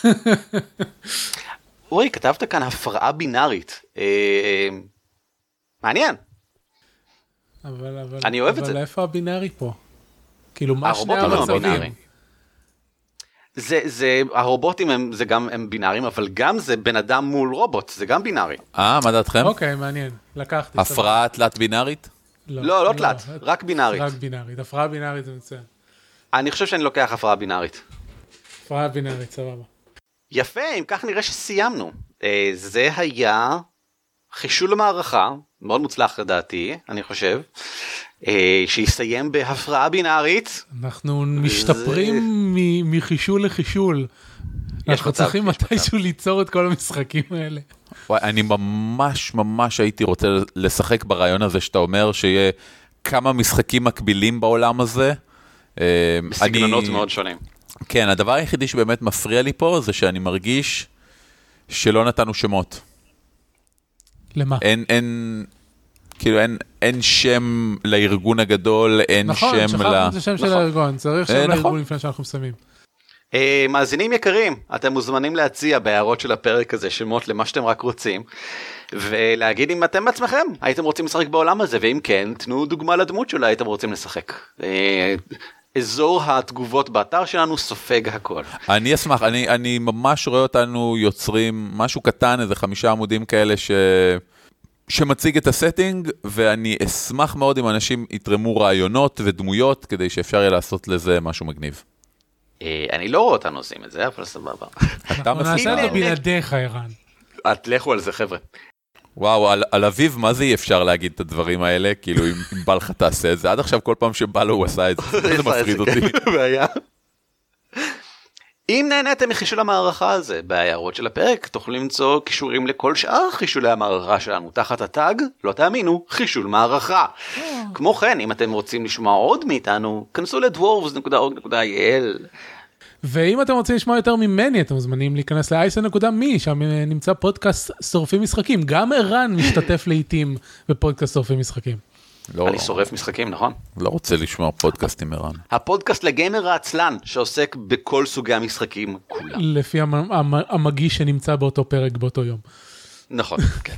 אורי כתבת כאן הפרעה בינארית. אה, מעניין. אבל, אבל, אני אוהב את אבל זה. איפה הבינארי פה? כאילו, מה שני הם המצבים? זה זה הרובוטים הם זה גם הם בינאריים אבל גם זה בן אדם מול רובוט זה גם בינארי. אה, מה דעתכם? אוקיי, מעניין, לקחתי. הפרעה תלת-בינארית? סבבה. לא לא תלת רק בינארית. רק בינארית, הפרעה בינארית זה מצוין. אני חושב שאני לוקח הפרעה בינארית. הפרעה בינארית, סבבה. יפה אם כך נראה שסיימנו. אה, זה היה חישול המערכה מאוד מוצלח לדעתי אני חושב. אה, שיסתיים בהפרעה בינארית. אנחנו משתפרים מ- מחישול לחישול. אנחנו צריכים. מתישהו ליצור את כל המשחקים האלה. וואי, אני ממש ממש הייתי רוצה לשחק ברעיון הזה שאתה אומר שיהיה כמה משחקים מקבילים בעולם הזה. אה, בסגנונות אני- מאוד שונים. כן, הדבר היחידי שבאמת מפריע לי פה זה שאני מרגיש שלא נתנו שמות. למה? אין, אין, כאילו אין, אין שם לארגון הגדול, אין נכון, שם שכחנו ל... את השם של נכון. הארגון, צריך אה, שם נכון. לארגון לפני שאנחנו מסיימים. אה, מאזינים יקרים, אתם מוזמנים להציע בהערות של הפרק הזה שמות למה שאתם רק רוצים, ולהגיד אם אתם בעצמכם הייתם רוצים לשחק בעולם הזה, ואם כן, תנו דוגמה לדמות שאולי הייתם רוצים לשחק. אה, אזור התגובות באתר שלנו סופג הכל. אני אשמח, אני, אני ממש רואה אותנו יוצרים משהו קטן, איזה חמישה עמודים כאלה ש... שמציג את ה-setting, ואני אשמח מאוד אם אנשים יתרמו רעיונות ודמויות, כדי שאפשר יהיה לעשות לזה משהו מגניב. אה, אני לא רואה אותנו עושים את זה, אבל סבבה. אתה אנחנו נעשה מסכים? את זה בלעדיך, ערן. את לכו על זה חבר'ה. וואו, על, על אביב, מה זה אי אפשר להגיד את הדברים האלה? כאילו, אם, אם בא לך תעשה את זה. עד עכשיו כל פעם שבא לו הוא עשה את זה, זה מפחיד אותי. בעיה. אם נהניתם מחישול המערכה הזה בהערות של הפרק תוכלו למצוא קישורים לכל שאר חישולי המערכה שלנו תחת הטאג לא תאמינו חישול מערכה. כמו כן אם אתם רוצים לשמוע עוד מאיתנו כנסו לדוורבס.org.il ואם אתם רוצים לשמוע יותר ממני, אתם מוזמנים להיכנס ל-isn.me, שם נמצא פודקאסט שורפים משחקים. גם ערן משתתף לעיתים בפודקאסט שורפים משחקים. לא, אני שורף משחקים, נכון? לא רוצה לשמוע פודקאסט עם ערן. הפודקאסט לגיימר העצלן, שעוסק בכל סוגי המשחקים כולם. לפי המגיש שנמצא באותו פרק באותו יום. נכון, כן.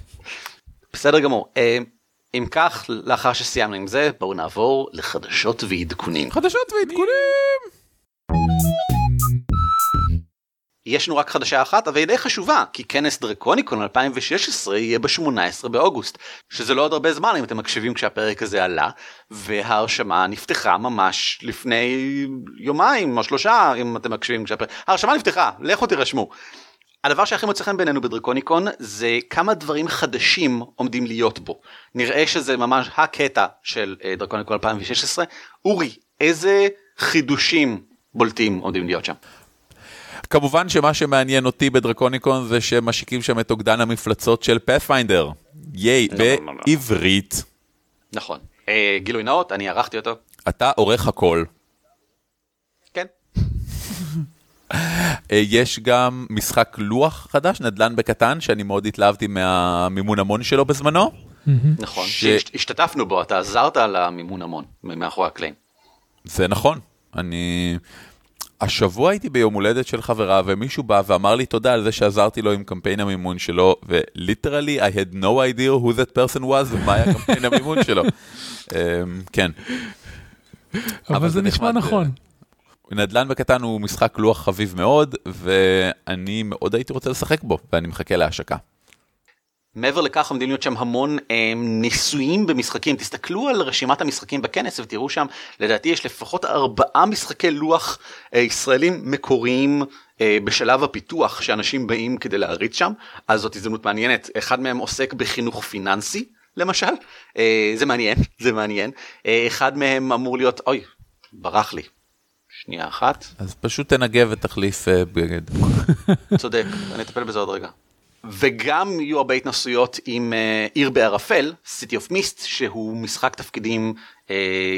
בסדר גמור. אה, אם כך, לאחר שסיימנו עם זה, בואו נעבור לחדשות ועדכונים. חדשות ועדכונים! יש לנו רק חדשה אחת, אבל היא די חשובה, כי כנס דרקוניקון 2016 יהיה ב-18 באוגוסט, שזה לא עוד הרבה זמן אם אתם מקשיבים כשהפרק הזה עלה, וההרשמה נפתחה ממש לפני יומיים או שלושה, אם אתם מקשיבים כשהפרק... ההרשמה נפתחה, לכו תירשמו. הדבר שהכי מוצא חן בינינו בדרקוניקון זה כמה דברים חדשים עומדים להיות בו. נראה שזה ממש הקטע של אה, דרקוניקון 2016. אורי, איזה חידושים בולטים עומדים להיות שם? כמובן שמה שמעניין אותי בדרקוניקון זה שמשיקים שם את אוגדן המפלצות של פאת'פיינדר. ייי, לא, לא, לא, בעברית. נכון. אה, גילוי נאות, אני ערכתי אותו. אתה עורך הכל. כן. אה, יש גם משחק לוח חדש, נדל"ן בקטן, שאני מאוד התלהבתי מהמימון המון שלו בזמנו. נכון, שהשתתפנו בו, אתה עזרת על המימון המון, מאחורי הקלעים. זה נכון, אני... השבוע הייתי ביום הולדת של חברה ומישהו בא ואמר לי תודה על זה שעזרתי לו עם קמפיין המימון שלו וליטרלי I had no idea who that person was ומה היה קמפיין המימון שלו. um, כן. אבל, אבל זה נשמע. נכון. נדל"ן בקטן הוא משחק לוח חביב מאוד ואני מאוד הייתי רוצה לשחק בו ואני מחכה להשקה. מעבר לכך עומדים להיות שם המון אה, ניסויים במשחקים. תסתכלו על רשימת המשחקים בכנס ותראו שם לדעתי יש לפחות ארבעה משחקי לוח אה, ישראלים מקוריים אה, בשלב הפיתוח שאנשים באים כדי להריץ שם. אז זאת הזדמנות מעניינת. אחד מהם עוסק בחינוך פיננסי למשל. אה, זה מעניין זה מעניין. אה, אחד מהם אמור להיות אוי ברח לי. שנייה אחת. אז פשוט תנגב ותחליף אה, בגד. צודק אני אטפל בזה עוד רגע. וגם יהיו הרבה התנסויות עם uh, עיר בערפל, City of Mist, שהוא משחק תפקידים uh,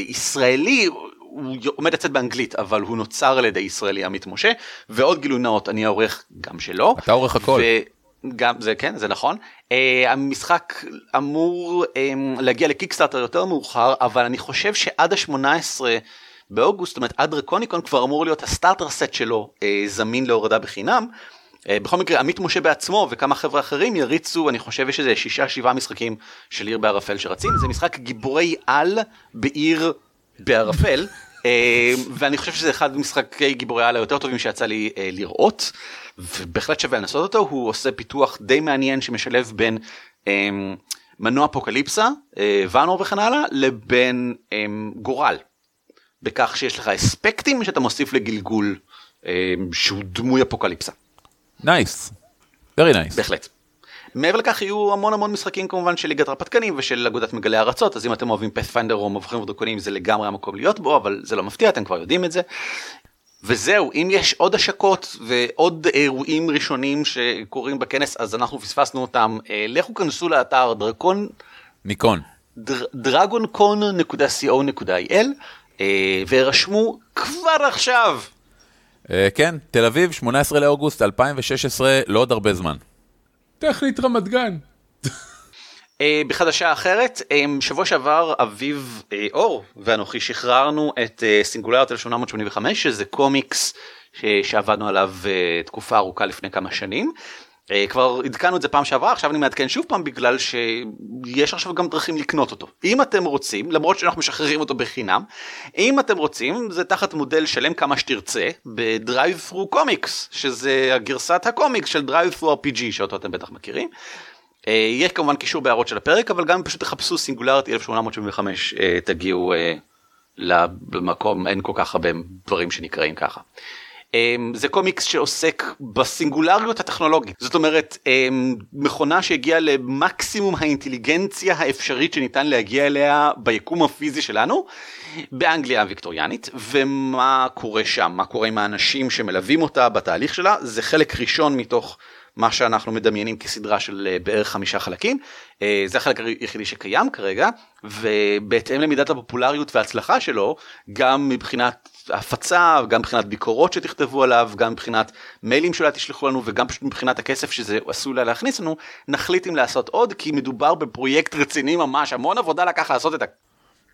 ישראלי, הוא עומד לצאת באנגלית, אבל הוא נוצר על ידי ישראלי עמית משה, ועוד גילוי נאות, אני העורך גם שלו. אתה עורך הכל. גם זה כן זה נכון uh, המשחק אמור um, להגיע לקיקסטארטר יותר מאוחר אבל אני חושב שעד ה-18 באוגוסט זאת אומרת עד דרקוניקון כבר אמור להיות הסטארטר סט שלו uh, זמין להורדה בחינם בכל מקרה עמית משה בעצמו וכמה חבר'ה אחרים יריצו אני חושב יש איזה שישה שבעה משחקים של עיר בערפל שרצים. זה משחק גיבורי על בעיר בערפל אה, ואני חושב שזה אחד משחקי גיבורי על היותר טובים שיצא לי אה, לראות ובהחלט שווה לנסות אותו. הוא עושה פיתוח די מעניין שמשלב בין מנוע אפוקליפסה ואנור וכן הלאה לבין גורל. בכך שיש לך אספקטים שאתה מוסיף לגלגול שהוא דמוי אפוקליפסה. nice, very nice. בהחלט. מעבר לכך יהיו המון המון משחקים כמובן של ליגת הרפתקנים ושל אגודת מגלי ארצות אז אם אתם אוהבים Pathfinder או מבוכים ודרקונים זה לגמרי המקום להיות בו אבל זה לא מפתיע אתם כבר יודעים את זה. וזהו אם יש עוד השקות ועוד אירועים ראשונים שקורים בכנס אז אנחנו פספסנו אותם אה, לכו כנסו לאתר דרקון ניקון דרגונקון.co.il אה, והירשמו כבר עכשיו כן, תל אביב, 18 לאוגוסט 2016, לא עוד הרבה זמן. טכנית רמת גן. אה, בחדשה אחרת, אה, שבוע שעבר אביב אור ואנוכי שחררנו את סינגולריות 1885 שזה קומיקס שעבדנו עליו תקופה ארוכה לפני כמה שנים. אה, כבר עדכנו את זה פעם שעברה עכשיו אני מעדכן שוב פעם בגלל שיש עכשיו גם דרכים לקנות אותו אם אתם רוצים למרות שאנחנו משחררים אותו בחינם אם אתם רוצים זה תחת מודל שלם כמה שתרצה בדרייב פרו קומיקס שזה הגרסת הקומיקס של DriveThru RPG שאותו אתם בטח מכירים. אה, יש כמובן קישור בהערות של הפרק אבל גם פשוט תחפשו סינגולריטי 1875 אה, תגיעו למקום אין כל כך הרבה דברים שנקראים ככה. אמ, זה קומיקס שעוסק בסינגולריות הטכנולוגית. זאת אומרת אמ, מכונה שהגיעה למקסימום האינטליגנציה האפשרית שניתן להגיע אליה ביקום הפיזי שלנו באנגליה הוויקטוריאנית. ומה קורה שם? מה קורה עם האנשים שמלווים אותה בתהליך שלה? זה חלק ראשון מתוך מה שאנחנו מדמיינים כסדרה של אה, בערך חמישה חלקים. אה, זה החלק היחידי שקיים כרגע, ובהתאם למידת הפופולריות וההצלחה שלו, גם מבחינת הפצה, גם מבחינת ביקורות שתכתבו עליו, גם מבחינת מיילים שאולי תשלחו לנו, וגם פשוט מבחינת הכסף שזה עשוי לה להכניס לנו, נחליט אם לעשות עוד, כי מדובר בפרויקט רציני ממש, המון עבודה לקח לעשות את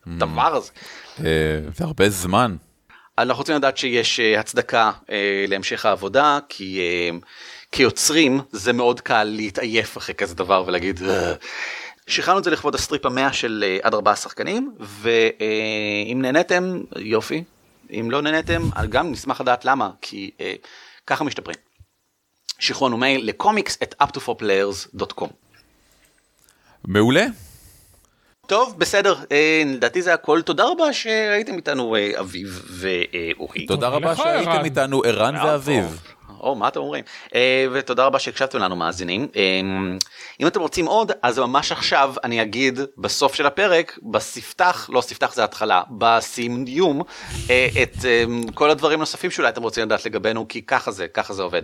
הדבר הזה. זה הרבה זמן. אנחנו רוצים לדעת שיש הצדקה להמשך העבודה, כי... כיוצרים זה מאוד קל להתעייף אחרי כזה דבר ולהגיד שחררנו את זה לכבוד הסטריפ המאה של אה, עד ארבעה שחקנים ואם נהניתם יופי אם לא נהניתם גם נשמח לדעת למה כי אה, ככה משתפרים. שחררו לנו מייל לקומיקס at up2fourplayers.com. מעולה. טוב בסדר אה, לדעתי זה הכל תודה רבה שהייתם איתנו אביב ואורי. תודה רבה שהייתם איתנו ערן ואביב. או, מה אתם אומרים? אה, ותודה רבה שהקשבתם לנו מאזינים. אה, אם אתם רוצים עוד, אז ממש עכשיו אני אגיד בסוף של הפרק, בספתח, לא ספתח זה התחלה, בסיום, אה, את כל הדברים הנוספים שאולי אתם רוצים לדעת לגבינו, כי ככה זה, ככה זה עובד.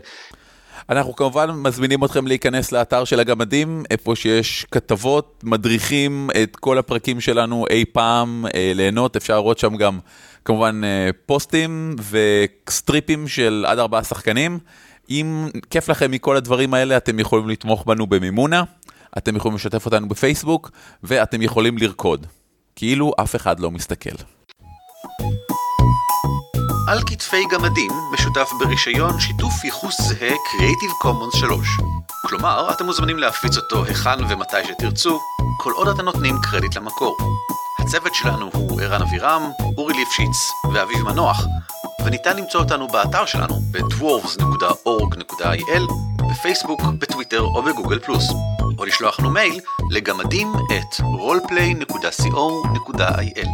אנחנו כמובן מזמינים אתכם להיכנס לאתר של הגמדים, איפה שיש כתבות, מדריכים את כל הפרקים שלנו אי פעם, ליהנות, אפשר לראות שם גם כמובן אה, פוסטים וסטריפים של עד ארבעה שחקנים. אם כיף לכם מכל הדברים האלה, אתם יכולים לתמוך בנו במימונה, אתם יכולים לשתף אותנו בפייסבוק, ואתם יכולים לרקוד. כאילו אף אחד לא מסתכל. על כתפי גמדים משותף ברישיון שיתוף ייחוס זהה Creative Commons 3. כלומר, אתם מוזמנים להפיץ אותו היכן ומתי שתרצו, כל עוד אתם נותנים קרדיט למקור. הצוות שלנו הוא ערן אבירם, אורי ליפשיץ ואביב מנוח, וניתן למצוא אותנו באתר שלנו ב-dwarves.org.il, בפייסבוק, בטוויטר או בגוגל פלוס, או לשלוח לנו מייל לגמדים את roleplay.co.il.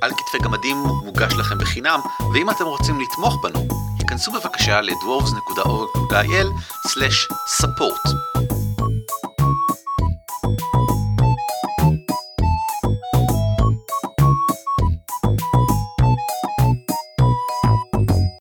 על כתפי גמדים מוגש לכם בחינם, ואם אתם רוצים לתמוך בנו, היכנסו בבקשה ל-dwarves.org.il/support.